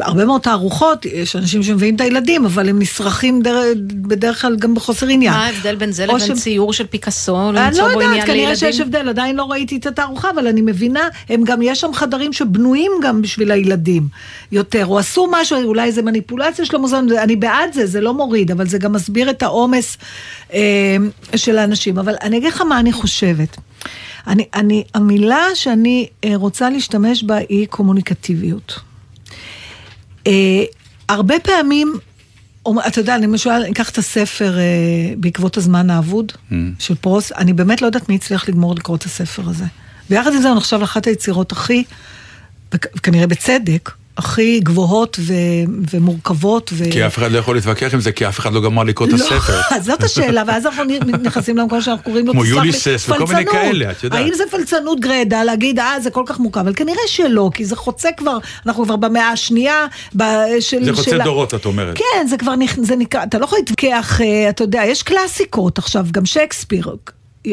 הרבה מאוד תערוכות, יש אנשים שמביאים את הילדים, אבל הם נשרכים דר... בדרך כלל גם בחוסר עניין. מה ההבדל בין זה לבין ש- ציור של פיקאסו, אני למצוא לא בו יודעת, עניין כנראה שיש לילדים? הבדל, עדיין לא ראיתי את התערוכה, אבל אני מבינה, הם גם, יש שם חדרים שבנויים גם בשביל הילדים יותר, או עשו משהו, אולי זה מניפולציה של המוזיאון, אני בעד זה, זה לא מוריד, אבל זה גם מסביר את העומס אה, של האנשים. אבל אני אגיד לך מה אני חושבת. אני, אני, המילה שאני אה, רוצה להשתמש בה היא קומוניקטיביות. אה, הרבה פעמים, אתה יודע, אני למשל אקח את הספר אה, בעקבות הזמן האבוד Mm. של פרוס, אני באמת לא יודעת מי הצליח לגמור לקרוא את הספר הזה. ויחד עם זה הוא נחשב לאחת היצירות הכי, וכ- כנראה בצדק, הכי גבוהות ו- ומורכבות. ו... כי אף אחד לא יכול להתווכח עם זה, כי אף אחד לא גמר לקרוא את הספר. לא, אז זאת השאלה, ואז אנחנו נכנסים למקום שאנחנו קוראים לו, כמו יוליסס וכל מיני. כאלה, את יודעת. האם זה פלצנות גרידא להגיד, אה, זה כל כך מורכב, אבל כנראה שלא, כי זה חוצה כבר, אנחנו כבר במאה השנייה, ב- של... זה חוצה של דורות, את אומרת. כן, זה כבר, נכ- זה נקרא, אתה לא יכול להתווכח, אה, אתה יודע, יש קלאסיקות עכשיו, גם שייקספיר,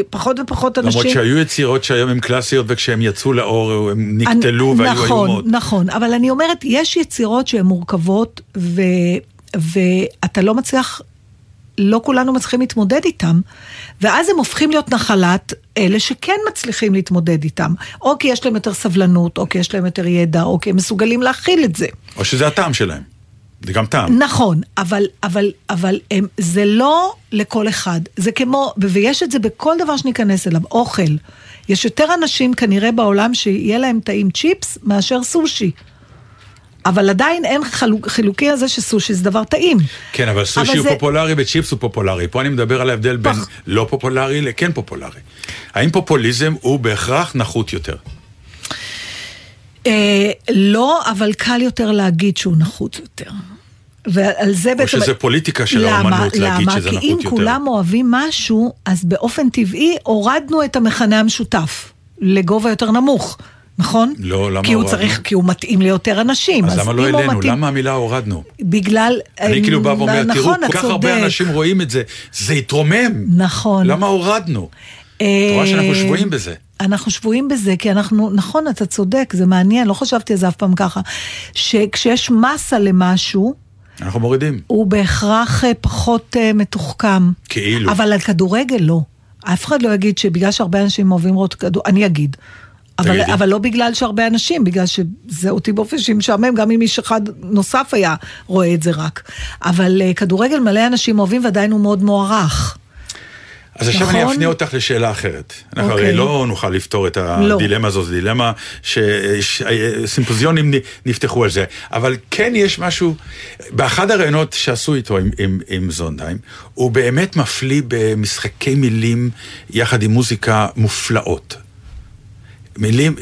פחות ופחות אנשים... למרות שהיו יצירות שהיום הן קלאסיות, וכשהן יצאו לאור הם נקטלו אני- והיו נכון, איומות. נכון, אבל אני אומרת, יש יצירות שהן מורכבות, ו, ואתה לא מצליח, לא כולנו מצליחים להתמודד איתם, ואז הם הופכים להיות נחלת אלה שכן מצליחים להתמודד איתם. או כי יש להם יותר סבלנות, או כי יש להם יותר ידע, או כי הם מסוגלים להכיל את זה. או שזה הטעם שלהם. זה גם טעם. נכון, אבל, אבל, אבל הם, זה לא לכל אחד. זה כמו, ויש את זה בכל דבר שניכנס אליו, אוכל. יש יותר אנשים כנראה בעולם שיהיה להם טעים צ'יפס מאשר סושי. אבל עדיין אין חלוק, חילוקי הזה שסושי זה דבר טעים. כן, אבל סושי אבל הוא זה- פופולרי וצ'יפס הוא פופולרי. פה אני מדבר על ההבדל בין פח. לא פופולרי לכן פופולרי. האם פופוליזם הוא בהכרח נחות יותר? אה, לא, אבל קל יותר להגיד שהוא נחוץ יותר. ועל זה בעצם... שזה פוליטיקה של למה? האומנות להגיד למה? שזה כי נחות אם יותר. כולם אוהבים משהו, אז באופן טבעי הורדנו את המכנה המשותף לגובה יותר נמוך. נכון? לא, למה כי הוא הורדנו? צריך, כי הוא מתאים ליותר אנשים. אז למה לא אם העלינו? מתאים- למה המילה הורדנו? בגלל... אני כאילו בא ואומר, תראו, נכון, כל אתה כך הרבה. אנשים רואים את זה, זה יתרומם. נכון. למה הורדנו? את רואה שאנחנו אה, שבויים בזה. אנחנו שבויים בזה, כי אנחנו, נכון, אתה צודק, זה מעניין, לא חשבתי על זה אף פעם ככה, שכשיש מסה למשהו, אנחנו מורידים. הוא בהכרח אה, פחות אה, מתוחכם. כאילו. אבל על כדורגל לא. אף אחד לא יגיד שבגלל שהרבה אנשים אוהבים לראות כדור... אני אגיד. אבל. אבל לא בגלל שהרבה אנשים, בגלל שזה אותי באופן אישי משעמם, גם אם איש אחד נוסף היה רואה את זה רק. אבל כדורגל מלא אנשים אוהבים ועדיין הוא מאוד מוערך. אז עכשיו אני נכון? אפנה אותך לשאלה אחרת. אנחנו אוקיי. הרי לא נוכל לפתור את לא. הדילמה הזאת, זו דילמה שסימפוזיונים נפתחו על זה. אבל כן יש משהו, באחד הראיונות שעשו איתו עם, עם, עם זונדהיים, הוא באמת מפליא במשחקי מילים יחד עם מוזיקה מופלאות. מילים,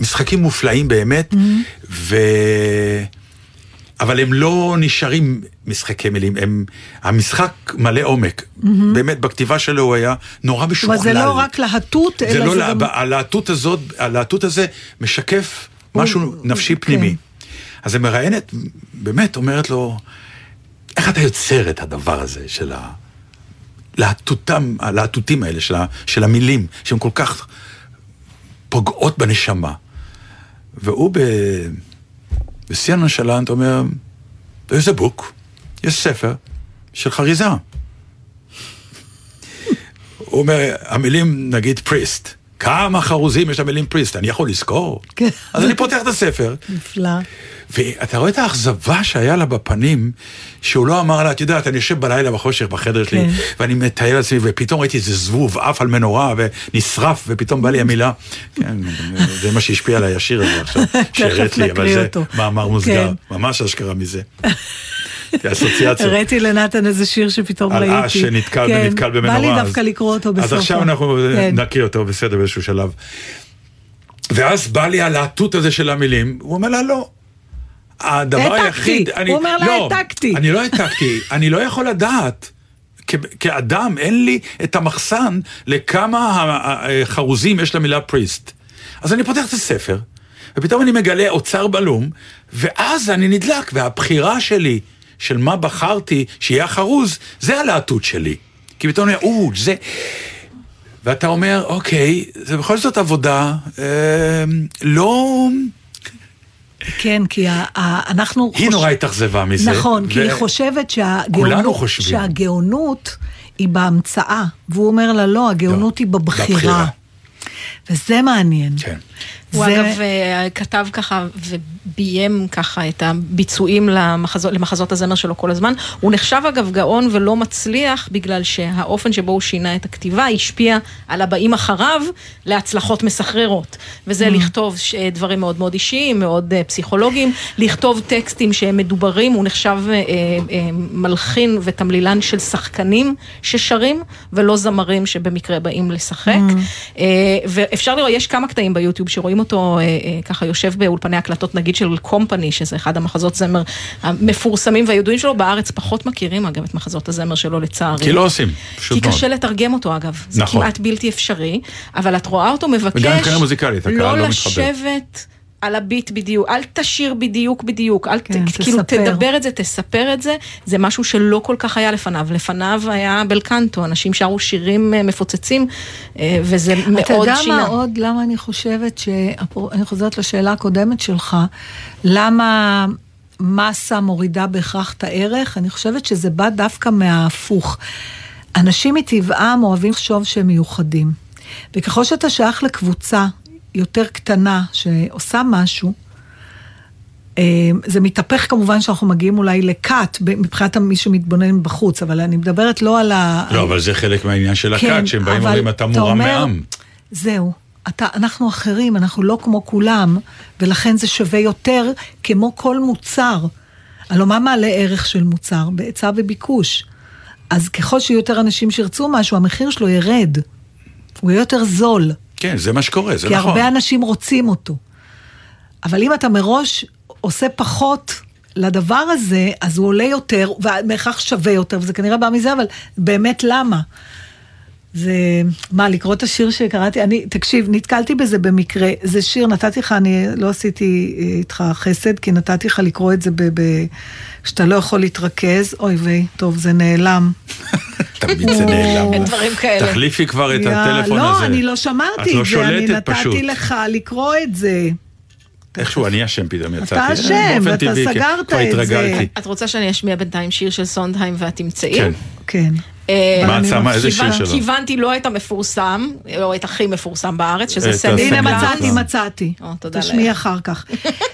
משחקים מופלאים באמת, ו... אבל הם לא נשארים משחקי מילים, הם, המשחק מלא עומק. באמת, בכתיבה שלו הוא היה נורא אבל משוכלל. זה לא רק להטות, זה אלא לא, זה לה- גם... הלהטות הזאת, הלהטות הזה משקף משהו נפשי כן. פנימי. אז המראיינת באמת אומרת לו, איך אתה יוצר את הדבר הזה של ה... להטותם, הלהטוטים האלה של, ה, של המילים, שהן כל כך פוגעות בנשמה. והוא ב... בשיא הנשלנט אומר, there's a book, יש ספר של חריזה. הוא אומר, המילים, נגיד פריסט, כמה חרוזים יש למילים פריסט, אני יכול לזכור? כן. אז אני פותח את הספר, נפלא. ואתה רואה את האכזבה שהיה לה בפנים, שהוא לא אמר לה, את יודעת, אני יושב בלילה בחושך בחדר שלי, כן. ואני מטייל לעצמי, ופתאום ראיתי איזה זבוב עף על מנורה, ונשרף, ופתאום בא לי המילה. כן, זה מה שהשפיע עליי השיר הזה עכשיו, שהראית לי, אבל זה. מאמר מוסגר, כן. ממש אשכרה מזה. כאסוציאציות. הראיתי לנתן איזה שיר שפתאום על ראיתי. אש שנתקל כן, ונתקל במנורה. בא לי אז- דווקא לקרוא אותו בסוף. אז עכשיו אנחנו כן. נקריא אותו בסדר באיזשהו שלב. ואז בא לי הלהטוט הזה של המילים, הוא אומר לה לא. הדבר. היחיד, אני, הוא אומר לה, לא, העתקתי. אני לא העתקתי, אני לא יכול לדעת. כ- כאדם, אין לי את המחסן לכמה חרוזים יש למילה פריסט. אז אני פותח את הספר, ופתאום אני מגלה אוצר בלום, ואז אני נדלק, והבחירה שלי, של מה בחרתי שיהיה החרוז, זה הלהטות שלי. כי פתאום אני אומר, או, זה... ואתה אומר, אוקיי, זה בכל זאת עבודה אה, לא... כן, כי אנחנו... היא חוש- נורא התאכזבה מזה. נכון, כי ו- היא חושבת שהגאונות. שהגאונות היא בהמצאה, והוא אומר לה, לא, הגאונות לא, היא בבחירה. בבחירה. וזה מעניין. כן. הוא זה- אגב אה, כתב ככה וביים ככה את הביצועים למחזות, למחזות הזמר שלו כל הזמן. הוא נחשב אגב גאון ולא מצליח בגלל שהאופן שבו הוא שינה את הכתיבה השפיע על הבאים אחריו להצלחות מסחררות. וזה לכתוב ש- דברים מאוד מאוד אישיים, מאוד אה, פסיכולוגיים, לכתוב טקסטים שהם מדוברים, הוא נחשב אה, אה, מלחין ותמלילן של שחקנים ששרים ולא זמרים שבמקרה באים לשחק. אה, ואפשר לראות, יש כמה קטעים ביוטיוב שרואים אותו אה, אה, ככה יושב באולפני הקלטות נגיד של קומפני, שזה אחד המחזות זמר המפורסמים והידועים שלו, בארץ פחות מכירים אגב את מחזות הזמר שלו לצערי. כי לא עושים, פשוט כי מאוד. קשה לתרגם אותו אגב, זה נכון. כמעט בלתי אפשרי, אבל את רואה אותו מבקש וגם מבחינה מוזיקלית, הקהל לא מתחבר. לשבת על הביט בדיוק, אל תשיר בדיוק בדיוק, אל כן, ת, כאילו תספר. תדבר את זה, תספר את זה, זה משהו שלא כל כך היה לפניו, לפניו היה בלקנטו, אנשים שרו שירים אה, מפוצצים, אה, וזה אתה מאוד יודע שינה. מה עוד, למה אני חושבת ש... אני חוזרת לשאלה הקודמת שלך, למה מסה מורידה בהכרח את הערך? אני חושבת שזה בא דווקא מההפוך. אנשים מטבעם אוהבים לחשוב שהם מיוחדים. וככל שאתה שייך לקבוצה יותר קטנה שעושה משהו, אה, זה מתהפך כמובן שאנחנו מגיעים אולי לכת מבחינת מי שמתבונן בחוץ, אבל אני מדברת לא על ה... לא, אבל זה חלק מהעניין של הכת, שהם באים כן, ואומרים, אתה מורם מעם. זהו, אתה, אנחנו אחרים, אנחנו לא כמו כולם, ולכן זה שווה יותר כמו כל מוצר. הלוא מה מעלה ערך של מוצר? בהיצע וביקוש. אז ככל שיהיו יותר אנשים שירצו משהו, המחיר שלו ירד. הוא יהיה יותר זול. כן, זה מה שקורה, זה כי נכון. הרבה אנשים רוצים אותו. אבל אם אתה מראש עושה פחות לדבר הזה, אז הוא עולה יותר, ובהכרח שווה יותר, וזה כנראה בא מזה, אבל באמת למה? זה, מה, לקרוא את השיר שקראתי? אני, תקשיב, נתקלתי בזה במקרה. זה שיר, נתתי לך, אני לא עשיתי אה, איתך חסד, כי נתתי לך לקרוא את זה ב... ב שאתה לא יכול להתרכז. אוי ויי, טוב, זה נעלם. תמיד זה נעלם. אין דברים כאלה. תחליפי כבר את הטלפון הזה. לא, אני לא שמרתי את לא זה, אני. נתתי לך לקרוא את זה. איכשהו אני אשם פתאום יצאתי. אשם, באופן ואתה כי סגרת את זה. את רוצה שאני אשמיע בינתיים שיר של סונדהיים ואת תמצאי? כן. כן. אה, מה את שמה? איזה שיר שלו? כיוונתי לא את המפורסם, או את הכי מפורסם בארץ, שזה סנדי הסנדי הנה סנדלר. מצאתי, מצאתי. או, תודה תשמיעי. אחר כך.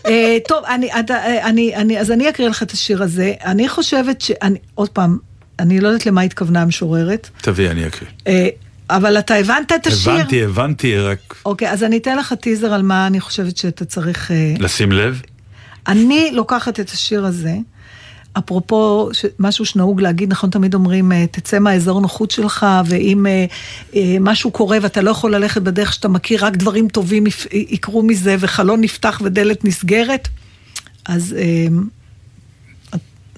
אה, טוב, אתה, אה, אז אני אקריא לך את השיר הזה. אני חושבת ש... עוד פעם, אני לא יודעת למה התכוונה המשוררת, תביאי, אני אקריא. אה, אבל אתה הבנת את השיר? הבנתי, הבנתי, רק אוקיי, אז אני אתן לך טיזר על מה אני חושבת שאתה צריך... אה, לשים לב. אני לוקחת את השיר הזה, אפרופו ש- משהו שנהוג להגיד, נכון, תמיד אומרים, אה, תצא מהאזור נוחות שלך, ואם אה, אה, משהו קורה ואתה לא יכול ללכת בדרך שאתה מכיר, רק דברים טובים יקרו מזה, וחלון נפתח ודלת נסגרת, אז אה,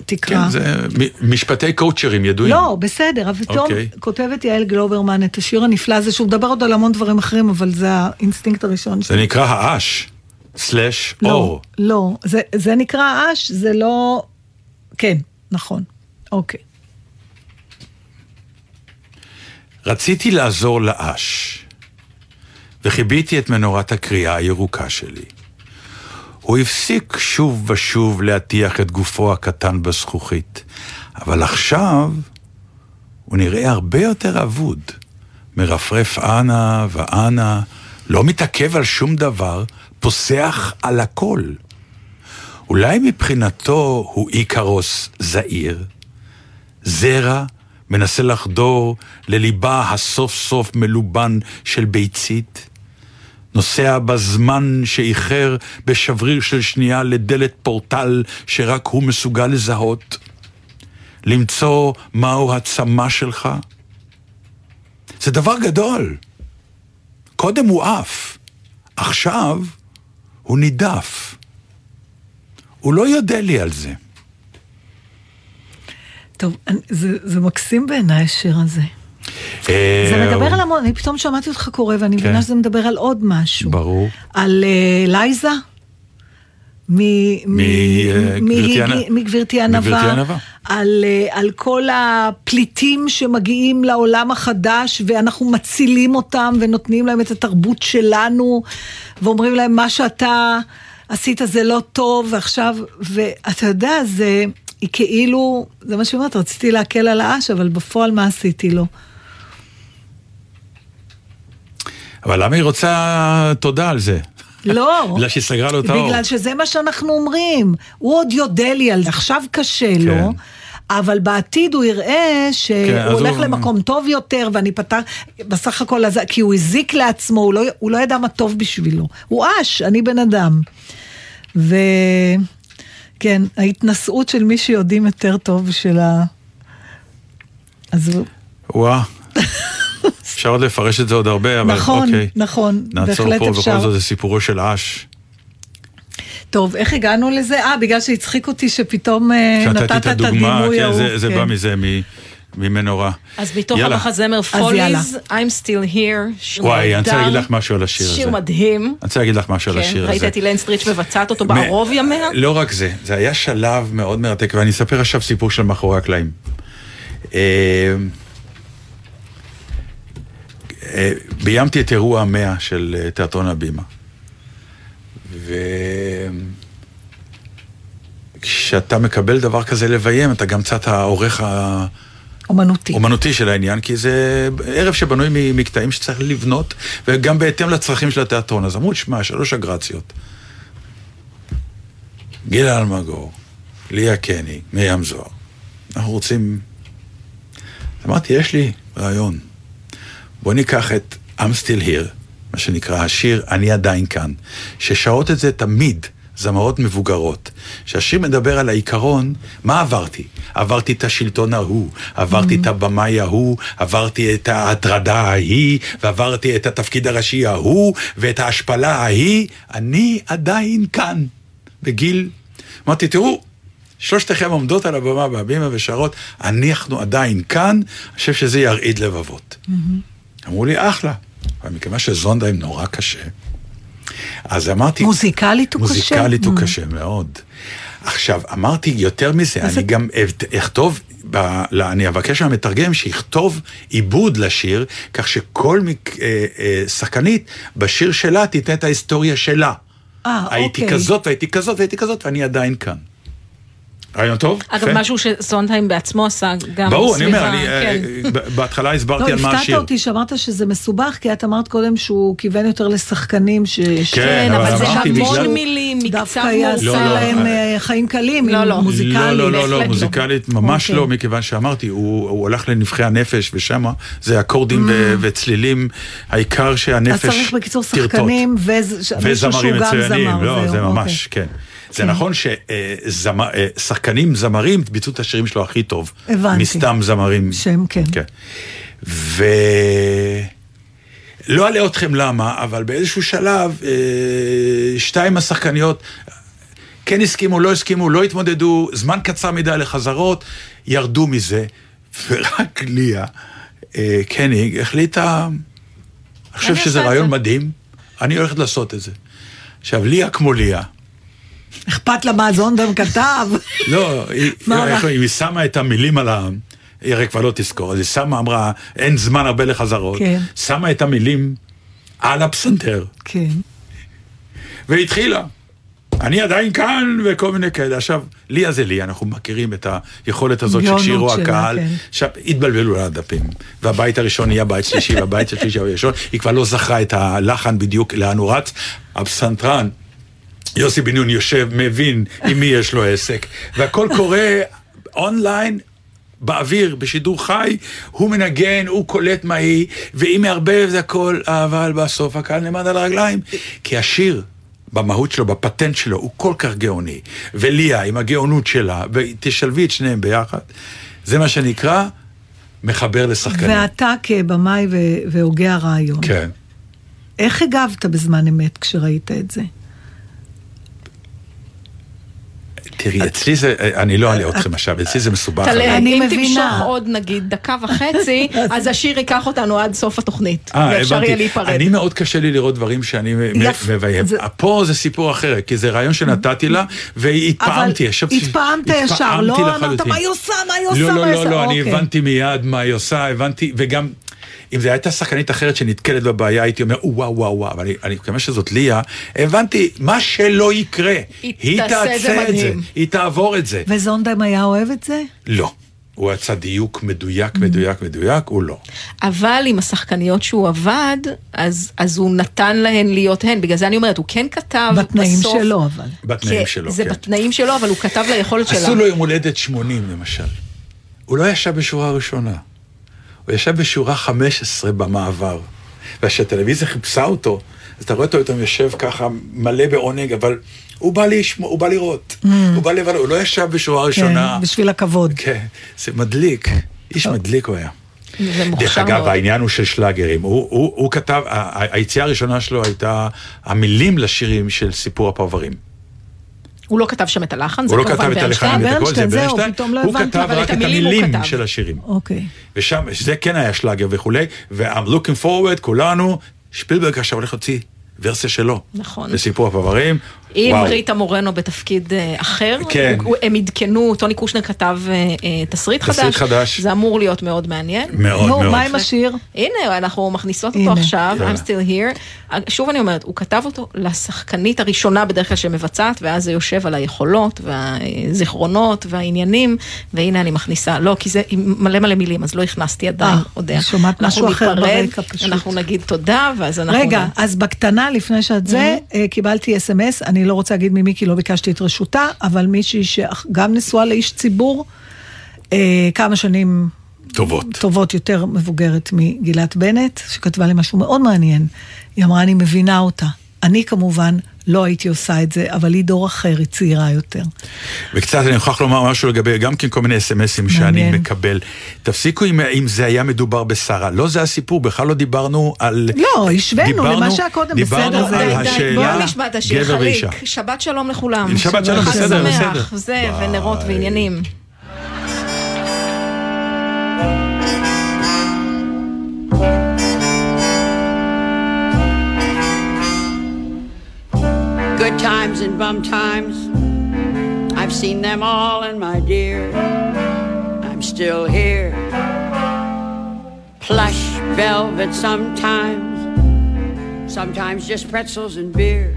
תקרא. כן, זה משפטי קואוצ'רים ידועים. לא, בסדר, אבל פתאום אוקיי. כותבת יעל גלוברמן את השיר הנפלא הזה, שהוא מדבר עוד על המון דברים אחרים, אבל זה האינסטינקט הראשון זה שלי. נקרא האש, slash לא, אור. לא, זה, זה נקרא אש, זה לא... כן, נכון. אוקיי. רציתי לעזור לאש, וכיביתי את מנורת הקריאה הירוקה שלי. הוא הפסיק שוב ושוב להטיח את גופו הקטן בזכוכית, אבל עכשיו הוא נראה הרבה יותר אבוד. מרפרף אנה ואנה, לא מתעכב על שום דבר, פוסח על הכל. אולי מבחינתו הוא איקרוס זעיר, זרע מנסה לחדור לליבה הסוף סוף מלובן של ביצית, נוסע בזמן שאיחר בשבריר של שנייה לדלת פורטל שרק הוא מסוגל לזהות, למצוא מהו הצמא שלך. זה דבר גדול. קודם הוא עף, עכשיו הוא נידף. הוא לא יודע לי על זה. טוב, זה, זה מקסים בעיניי השיר הזה. אה, זה מדבר על המון, אני פתאום שמעתי אותך קורא, ואני כן. מבינה שזה מדבר על עוד משהו. ברור. על אה, לייזה? אה, מגברתי ענווה. על, אה, על כל הפליטים שמגיעים לעולם החדש ואנחנו מצילים אותם ונותנים להם את התרבות שלנו ואומרים להם מה שאתה עשית זה לא טוב ועכשיו, ואתה יודע, זה, היא כאילו, זה מה שהיא אומרת, רציתי להקל על האש, אבל בפועל מה עשיתי לו? אבל למה היא רוצה תודה על זה? לא. בגלל שהיא סגרה לו את האור. בגלל שזה מה שאנחנו אומרים. הוא עוד יודה לי על זה, עכשיו קשה לו. אבל בעתיד הוא יראה שהוא כן, הולך הוא- למקום טוב יותר, ואני פתר, בסך הכל, אז- כי הוא הזיק לעצמו, הוא לא, הוא לא ידע מה טוב בשבילו. הוא אש, אני בן אדם. וכן, ההתנשאות של מי שיודעים יותר טוב של ה... אז. וואה. אפשר עוד לפרש את זה עוד הרבה, אבל נכון, אוקיי. נכון, נעצור בהחלט פה, אפשר. בכל זאת זה סיפורו של אש. טוב, איך הגענו לזה? אה, בגלל שהצחיק אותי שפתאום אה, נתת את הדימוי כן, ההוא. זה- זה כן. בא מזה, מ- ממנורה. אז מתוך יאללה. המחזמר. פוליז, I'm still here, שיר וואי, אני רוצה להגיד לך משהו על השיר הזה. שיר מדהים. אני רוצה להגיד לך משהו על כן, השיר ראית הזה. את אילן סטריץ' מבצעת אותו מ- בערוב ימיה? לא רק זה, זה היה שלב מאוד מרתק, ואני אספר עכשיו סיפור של מאחורי הקלעים. אה, ביימתי את אירוע המאה של אה, תיאטרון הבימה. וכשאתה מקבל דבר כזה לביים, אתה גם קצת העורך אומנותי. האומנותי של העניין, כי זה ערב שבנוי מקטעים שצריך לבנות, וגם בהתאם לצרכים של התיאטרון. אז אמרו, שמע, שלוש אגרציות. גילה אלמגור, ליה קני, מרים זוהר. אנחנו רוצים... אמרתי, יש לי רעיון. בוא ניקח את I'm Still Here, מה שנקרא השיר אני עדיין כאן, ששרות את זה תמיד זמרות מבוגרות. שהשיר מדבר על העיקרון, מה עברתי? עברתי את השלטון ההוא, עברתי את הבמאי ההוא, עברתי את ההטרדה ההיא, ועברתי את התפקיד הראשי ההוא, ואת ההשפלה ההיא, אני עדיין כאן, בגיל... אמרתי, תראו, שלושתכם עומדות על הבמה בהבימה ושרות, אנחנו עדיין כאן, אני חושב שזה ירעיד לבבות. אמרו לי, אחלה. אבל מכיוון שזונדהיים נורא קשה, אז אמרתי... מוזיקלית הוא קשה? מוזיקלית הוא Mm. קשה מאוד. עכשיו, אמרתי יותר מזה, אני את- גם אכתוב ב- ל- אני אבקש מהמתרגם שיכתוב עיבוד לשיר, כך שכל מק- אה, אה, שחקנית בשיר שלה תיתן את ההיסטוריה שלה. אה, הייתי אוקיי. כזאת והייתי כזאת והייתי כזאת ואני עדיין כאן. רעיון טוב? אגב. משהו שסונדהיים בעצמו עשה גם ברור, אני אומר, סביבה, אני, אה, כן. ב- בהתחלה הסברתי לא, על מה הפתעת השיר. אותי שאמרת שזה מסובך, כי את אמרת קודם שהוא כיוון יותר לשחקנים ש... כן, כן, אבל זה המון בגלל- מילים, מקצב דווקא יעשה לא, לא, להם אה, אה, חיים קלים, לא, לא. לא, לא, לא, לא, לא. מוזיקלית ממש אוקיי. לא, מכיוון שאמרתי, הוא הוא הלך לנבחי הנפש, ושם זה אקורדים ו- וצלילים, העיקר אז שהנפש צריך בקיצור תרטוט. שחקנים ומישהו וזמרים שהוא גם מצוינים, זמר. לא, זהו, זה אוקיי. ממש, כן. זה כן. נכון ששחקנים, זמרים, ביצעו את השירים שלו הכי טוב. הבנתי. מסתם זמרים. שהם, כן. כן. ו... לא אלאה אתכם למה, אבל באיזשהו שלב, אה, שתיים השחקניות כן הסכימו, לא הסכימו, לא התמודדו, זמן קצר מדי לחזרות, ירדו מזה, ורק ליה אה, קניג החליטה, אני חושב אני שזה רעיון זה. מדהים, אני הולכת לעשות את זה. עכשיו, ליה כמו ליה, אכפת לה מה זונדם כתב. לא, היא, שמה את המילים על ה... היא הרי כבר לא תזכור, אז היא שמה, אמרה, אין זמן הרבה לחזרות. כן. שמה את המילים על הפסנתר, כן. והתחילה. אני עדיין כאן, וכל מיני כאלה. עכשיו, ליה זה ליה, אנחנו מכירים את היכולת הזאת שכשירו הקהל. כן. עכשיו, התבלבלו לה הדפים. והבית הראשון נהיה בית שלישי, והבית השלישי הוא ראשון. היא כבר לא זכרה את הלחן בדיוק לאן הוא רץ. הפסנתרן, יוסי בן נון יושב, מבין עם מי יש לו עסק, והכל קורה אונליין. באוויר, בשידור חי, הוא מנגן, הוא קולט מה היא, והיא מערבב את הכל, אבל בסוף הקהל נעמד על הרגליים. כי השיר, במהות שלו, בפטנט שלו, הוא כל כך גאוני. וליה, עם הגאונות שלה, ותשלבי את שניהם ביחד, זה מה שנקרא מחבר לשחקנים. ואתה כבמאי והוגה הרעיון, כן. איך הגבת בזמן אמת כשראית את זה? תראי, אצלי זה, אני לא אעלה אתכם עכשיו, אצלי זה מסובך. אני אם מבינה. תמשוך עוד נגיד דקה וחצי, אז השיר ייקח אותנו עד סוף התוכנית. אה, ואפשר יהיה הבנתי. להיפרד. אני מאוד קשה לי לראות דברים שאני מביים. פה זה סיפור אחר, כי זה רעיון שנתתי לה, והתפעמתי. התפעמת ישר, לא אמרת. מה היא עושה, מה היא עושה, לא, מה לא, היא לא, עושה, לא, אני אוקיי. הבנתי מיד מה היא עושה, הבנתי, וגם... אם זו הייתה שחקנית אחרת שנתקלת בבעיה, הייתי אומר, "או, וואו, וואו, וואו, אבל אני- מקווה שזאת ליה, הבנתי, מה שלא יקרה, היא היא תעשה את זה זה. היא תעבור את זה. וזונדם היה אוהב את זה? לא. הוא רצה דיוק מדויק, מדויק, מדויק, הוא לא. אבל עם השחקניות שהוא עבד, אז, אז הוא נתן להן להיות הן. בגלל זה אני אומרת, הוא כן כתב בתנאים בסוף... שלו אבל. בתנאים כן, שלו, זה כן. בתנאים שלו, אבל הוא כתב ליכולת שלה. עשו לו יום הולדת 80 למשל. הוא לא ישב בשורה הראשונה. הוא ישב בשורה 15 במעבר. וכשהטלוויזיה חיפשה אותו, אז אתה רואה אותו פתאום יושב ככה מלא בעונג, אבל הוא בא לשמוע, הוא בא לראות. הוא בא לבד, הוא לא ישב בשורה ראשונה. כן, בשביל הכבוד. כן, זה מדליק. איש מדליק הוא היה. דרך אגב, מאוד. העניין הוא של שלאגרים. הוא, הוא, הוא כתב, היציאה הראשונה שלו הייתה המילים לשירים של סיפור הפרברים. הוא לא כתב שם את הלחן, זה הוא לא כמובן כתב את ברנשטיין. הלחנים ואת הכל, זה ברנשטיין, ברנשטיין. לא הוא כתב רק את את המילים. של השירים. אוקיי. ושם, זה כן היה שלאגר וכולי, ו-I'm looking forward, כולנו, שפילברג עכשיו הולך להוציא ורסיה שלו. נכון. לסיפור הפרברים. עם וואו. ריטה מורנו בתפקיד אה, אחר, כן. הם עדכנו, טוני קושנר כתב אה, אה, תסריט חדש, תסריט חדש. זה אמור להיות מאוד מעניין. מאוד נו, מאוד. מה עם השיר? הנה, אנחנו מכניסות הנה. אותו עכשיו. I'm still here. שוב אני אומרת, הוא כתב אותו לשחקנית הראשונה בדרך כלל שמבצעת, ואז זה יושב על היכולות והזיכרונות והעניינים, והנה אני מכניסה, לא, כי זה מלא מלא מילים, אז לא הכנסתי עדיין. אני שומעת משהו אחר ניפרד, ברקע פשוט. אנחנו נגיד תודה, ואז אנחנו... רגע, אז בקטנה, לפני שאת זה, קיבלתי אס.אם.אס, אני לא רוצה להגיד ממי כי לא ביקשתי את רשותה, אבל מישהי שגם נשואה לאיש ציבור, אה, כמה שנים טובות. טובות יותר מבוגרת מגילת בנט, שכתבה לי משהו מאוד מעניין. היא אמרה, אני מבינה אותה. אני כמובן לא הייתי עושה את זה, אבל היא דור אחר, היא צעירה יותר. וקצת אני מוכרח לומר משהו לגבי, גם כן כל מיני אסמסים שאני. מקבל. תפסיקו אם, אם זה היה מדובר בשרה. לא זה הסיפור, בכלל לא דיברנו על... לא, השווינו דיברנו- למה שהיה קודם, דיברנו בסדר, זה- על השאלה, בואו נשמע את השיר גבר ואישה. חריק, שבת שלום לכולם. שבת שלום, בסדר, בסדר. זה, ונרות. ועניינים. Times and bum times, I've seen them all, and my dear, I'm still here. Plush velvet sometimes, sometimes just pretzels and beer.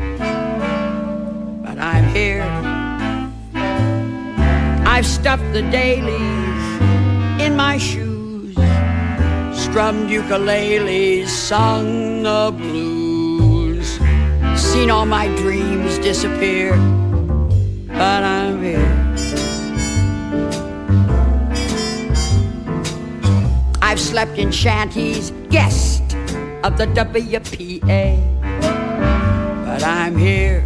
But I'm here. I've stuffed the dailies in my shoes, strummed ukuleles, sung the blues, seen all my dreams disappear. But I'm here. I've slept in shanties, guest of the WPA. But I'm here.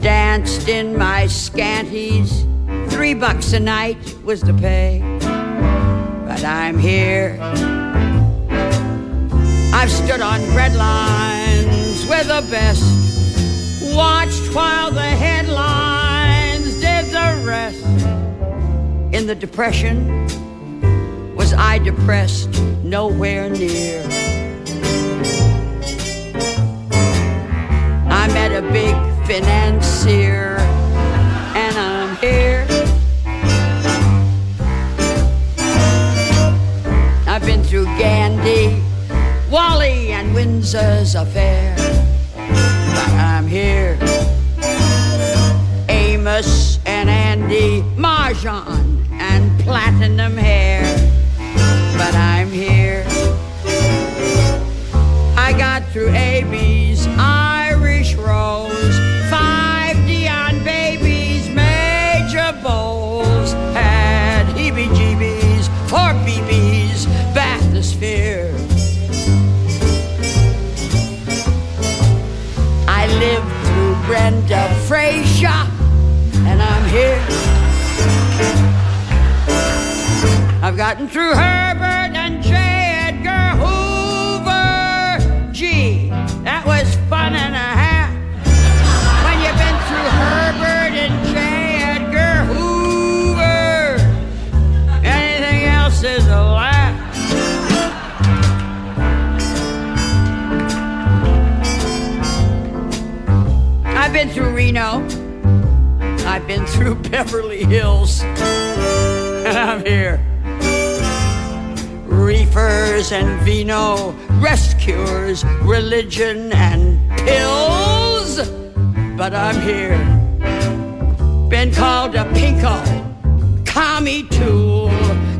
Danced in my scanties, three bucks a night was the pay. But I'm here. I've stood on bread lines with the best, watched while the headlines did the rest. In the Depression, was I depressed? Nowhere near. I met a big financier, and I'm here. I've been through Gandhi, Wally, and Windsor's affair, but I'm here. Amos and Andy, Marjan and platinum hair, but I'm here. I got through AB's Irish Brenda Frazier, and I'm here. I've gotten through Herbert Reno. I've been through Beverly Hills. And I'm here. Reefers and vino, rest cures, religion and pills. But I'm here. Been called a pinko, commie tool.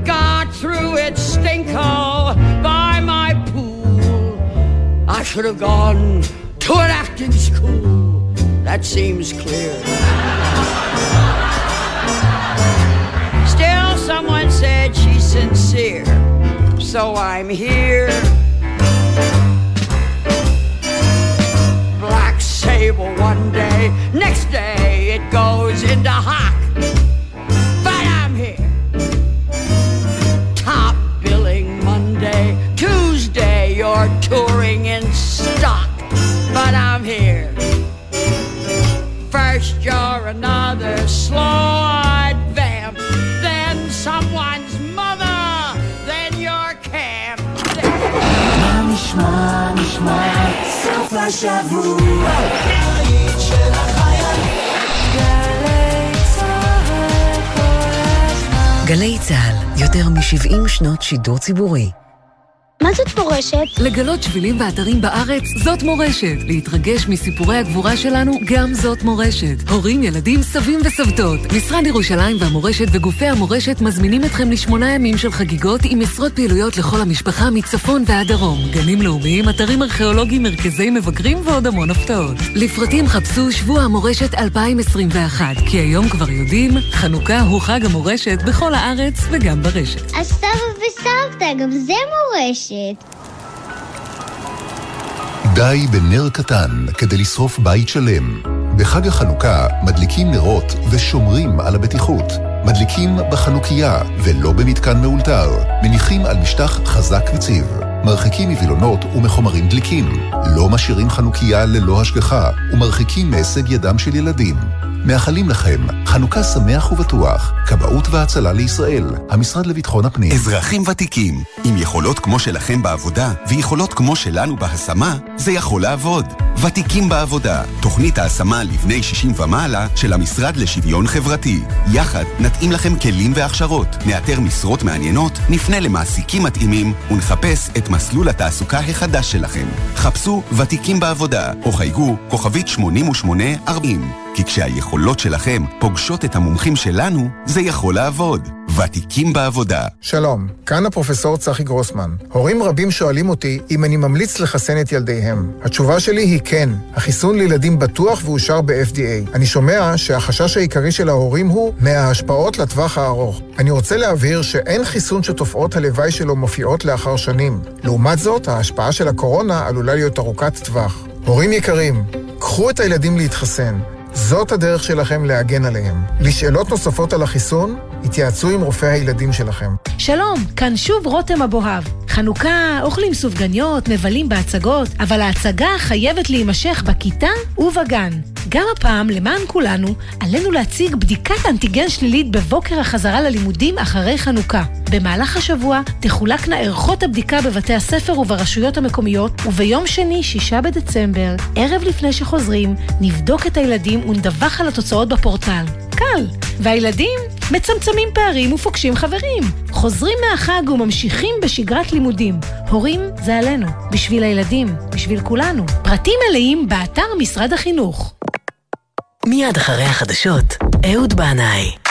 Got through it stinko by my pool. I should have gone to an acting school. That seems clear. Still, someone said she's sincere, so I'm here. Black sable one day, next day it goes into hock. של החיילים. גלי צהל כל הזמן. גלי צה"ל, יותר מ-70 שנות שידור ציבורי. מורשת? לגלות שבילים ואתרים בארץ, זאת מורשת. להתרגש מסיפורי הגבורה שלנו, גם זאת מורשת. הורים, ילדים, סבים וסבתות. משרד ירושלים והמורשת וגופי המורשת מזמינים אתכם לשמונה ימים של חגיגות עם עשרות פעילויות לכל המשפחה מצפון ועד דרום. גנים לאומיים, אתרים ארכיאולוגיים, מרכזי מבקרים ועוד המון הפתעות. לפרטים חפשו שבוע המורשת 2021, כי היום כבר יודעים, חנוכה הוא חג המורשת בכל הארץ וגם ברשת. אז סבא וסבתא, גם זה מורשת. די בנר קטן כדי לשרוף בית שלם. בחג החנוכה מדליקים נרות ושומרים על הבטיחות. מדליקים בחנוכיה ולא במתקן מאולתר. מניחים על משטח חזק וציב. מרחיקים מווילונות ומחומרים דליקים. לא משאירים חנוכיה ללא השגחה ומרחיקים מהישג ידם של ילדים. מאחלים לכם חנוכה שמח ובטוח. כבאות והצלה לישראל, המשרד לביטחון הפנים. אזרחים ותיקים, עם יכולות כמו שלכם בעבודה, ויכולות כמו שלנו בהשמה, זה יכול לעבוד. ותיקים בעבודה, תוכנית ההשמה לבני 60 ומעלה של המשרד לשוויון חברתי. יחד נתאים לכם כלים והכשרות, נאתר משרות מעניינות, נפנה למעסיקים מתאימים ונחפש את מסלול התעסוקה החדש שלכם. חפשו ותיקים בעבודה, או חייגו כוכבית 8840. כי כשהיכולות שלכם פוגשות את המומחים שלנו, זה יכול לעבוד. ותיקים בעבודה. שלום, כאן הפרופסור צחי גרוסמן. הורים רבים שואלים אותי אם אני ממליץ לחסן את ילדיהם. התשובה שלי היא כן. החיסון לילדים בטוח ואושר ב-FDA. אני שומע שהחשש העיקרי של ההורים הוא מההשפעות לטווח הארוך. אני רוצה להבהיר שאין חיסון שתופעות הלוואי שלו מופיעות לאחר שנים. לעומת זאת, ההשפעה של הקורונה עלולה להיות ארוכת טווח. הורים יקרים, קחו את הילדים להתחסן. זאת הדרך שלכם להגן עליהם. לשאלות נוספות על החיסון, התייעצו עם רופא הילדים שלכם. שלום, כאן שוב רותם אבוהב. חנוכה, אוכלים סופגניות, מבלים בהצגות, אבל ההצגה חייבת להימשך בכיתה ובגן. גם הפעם, למען כולנו, עלינו להציג בדיקת אנטיגן שלילית בבוקר החזרה ללימודים אחרי חנוכה. במהלך השבוע תחולקנה ערכות הבדיקה בבתי הספר וברשויות המקומיות, וביום שני, 6 בדצמבר, ערב לפני שחוזרים, נבדוק את הילדים ונדווח על התוצאות בפורטל. קל. והילדים מצמצמים פערים ופוגשים חברים. חוזרים מהחג וממשיכים בשגרת לימודים. הורים זה עלינו, בשביל הילדים, בשביל כולנו. פרטים מלאים באתר משרד החינוך. מיד אחרי החדשות, אהוד בנאי.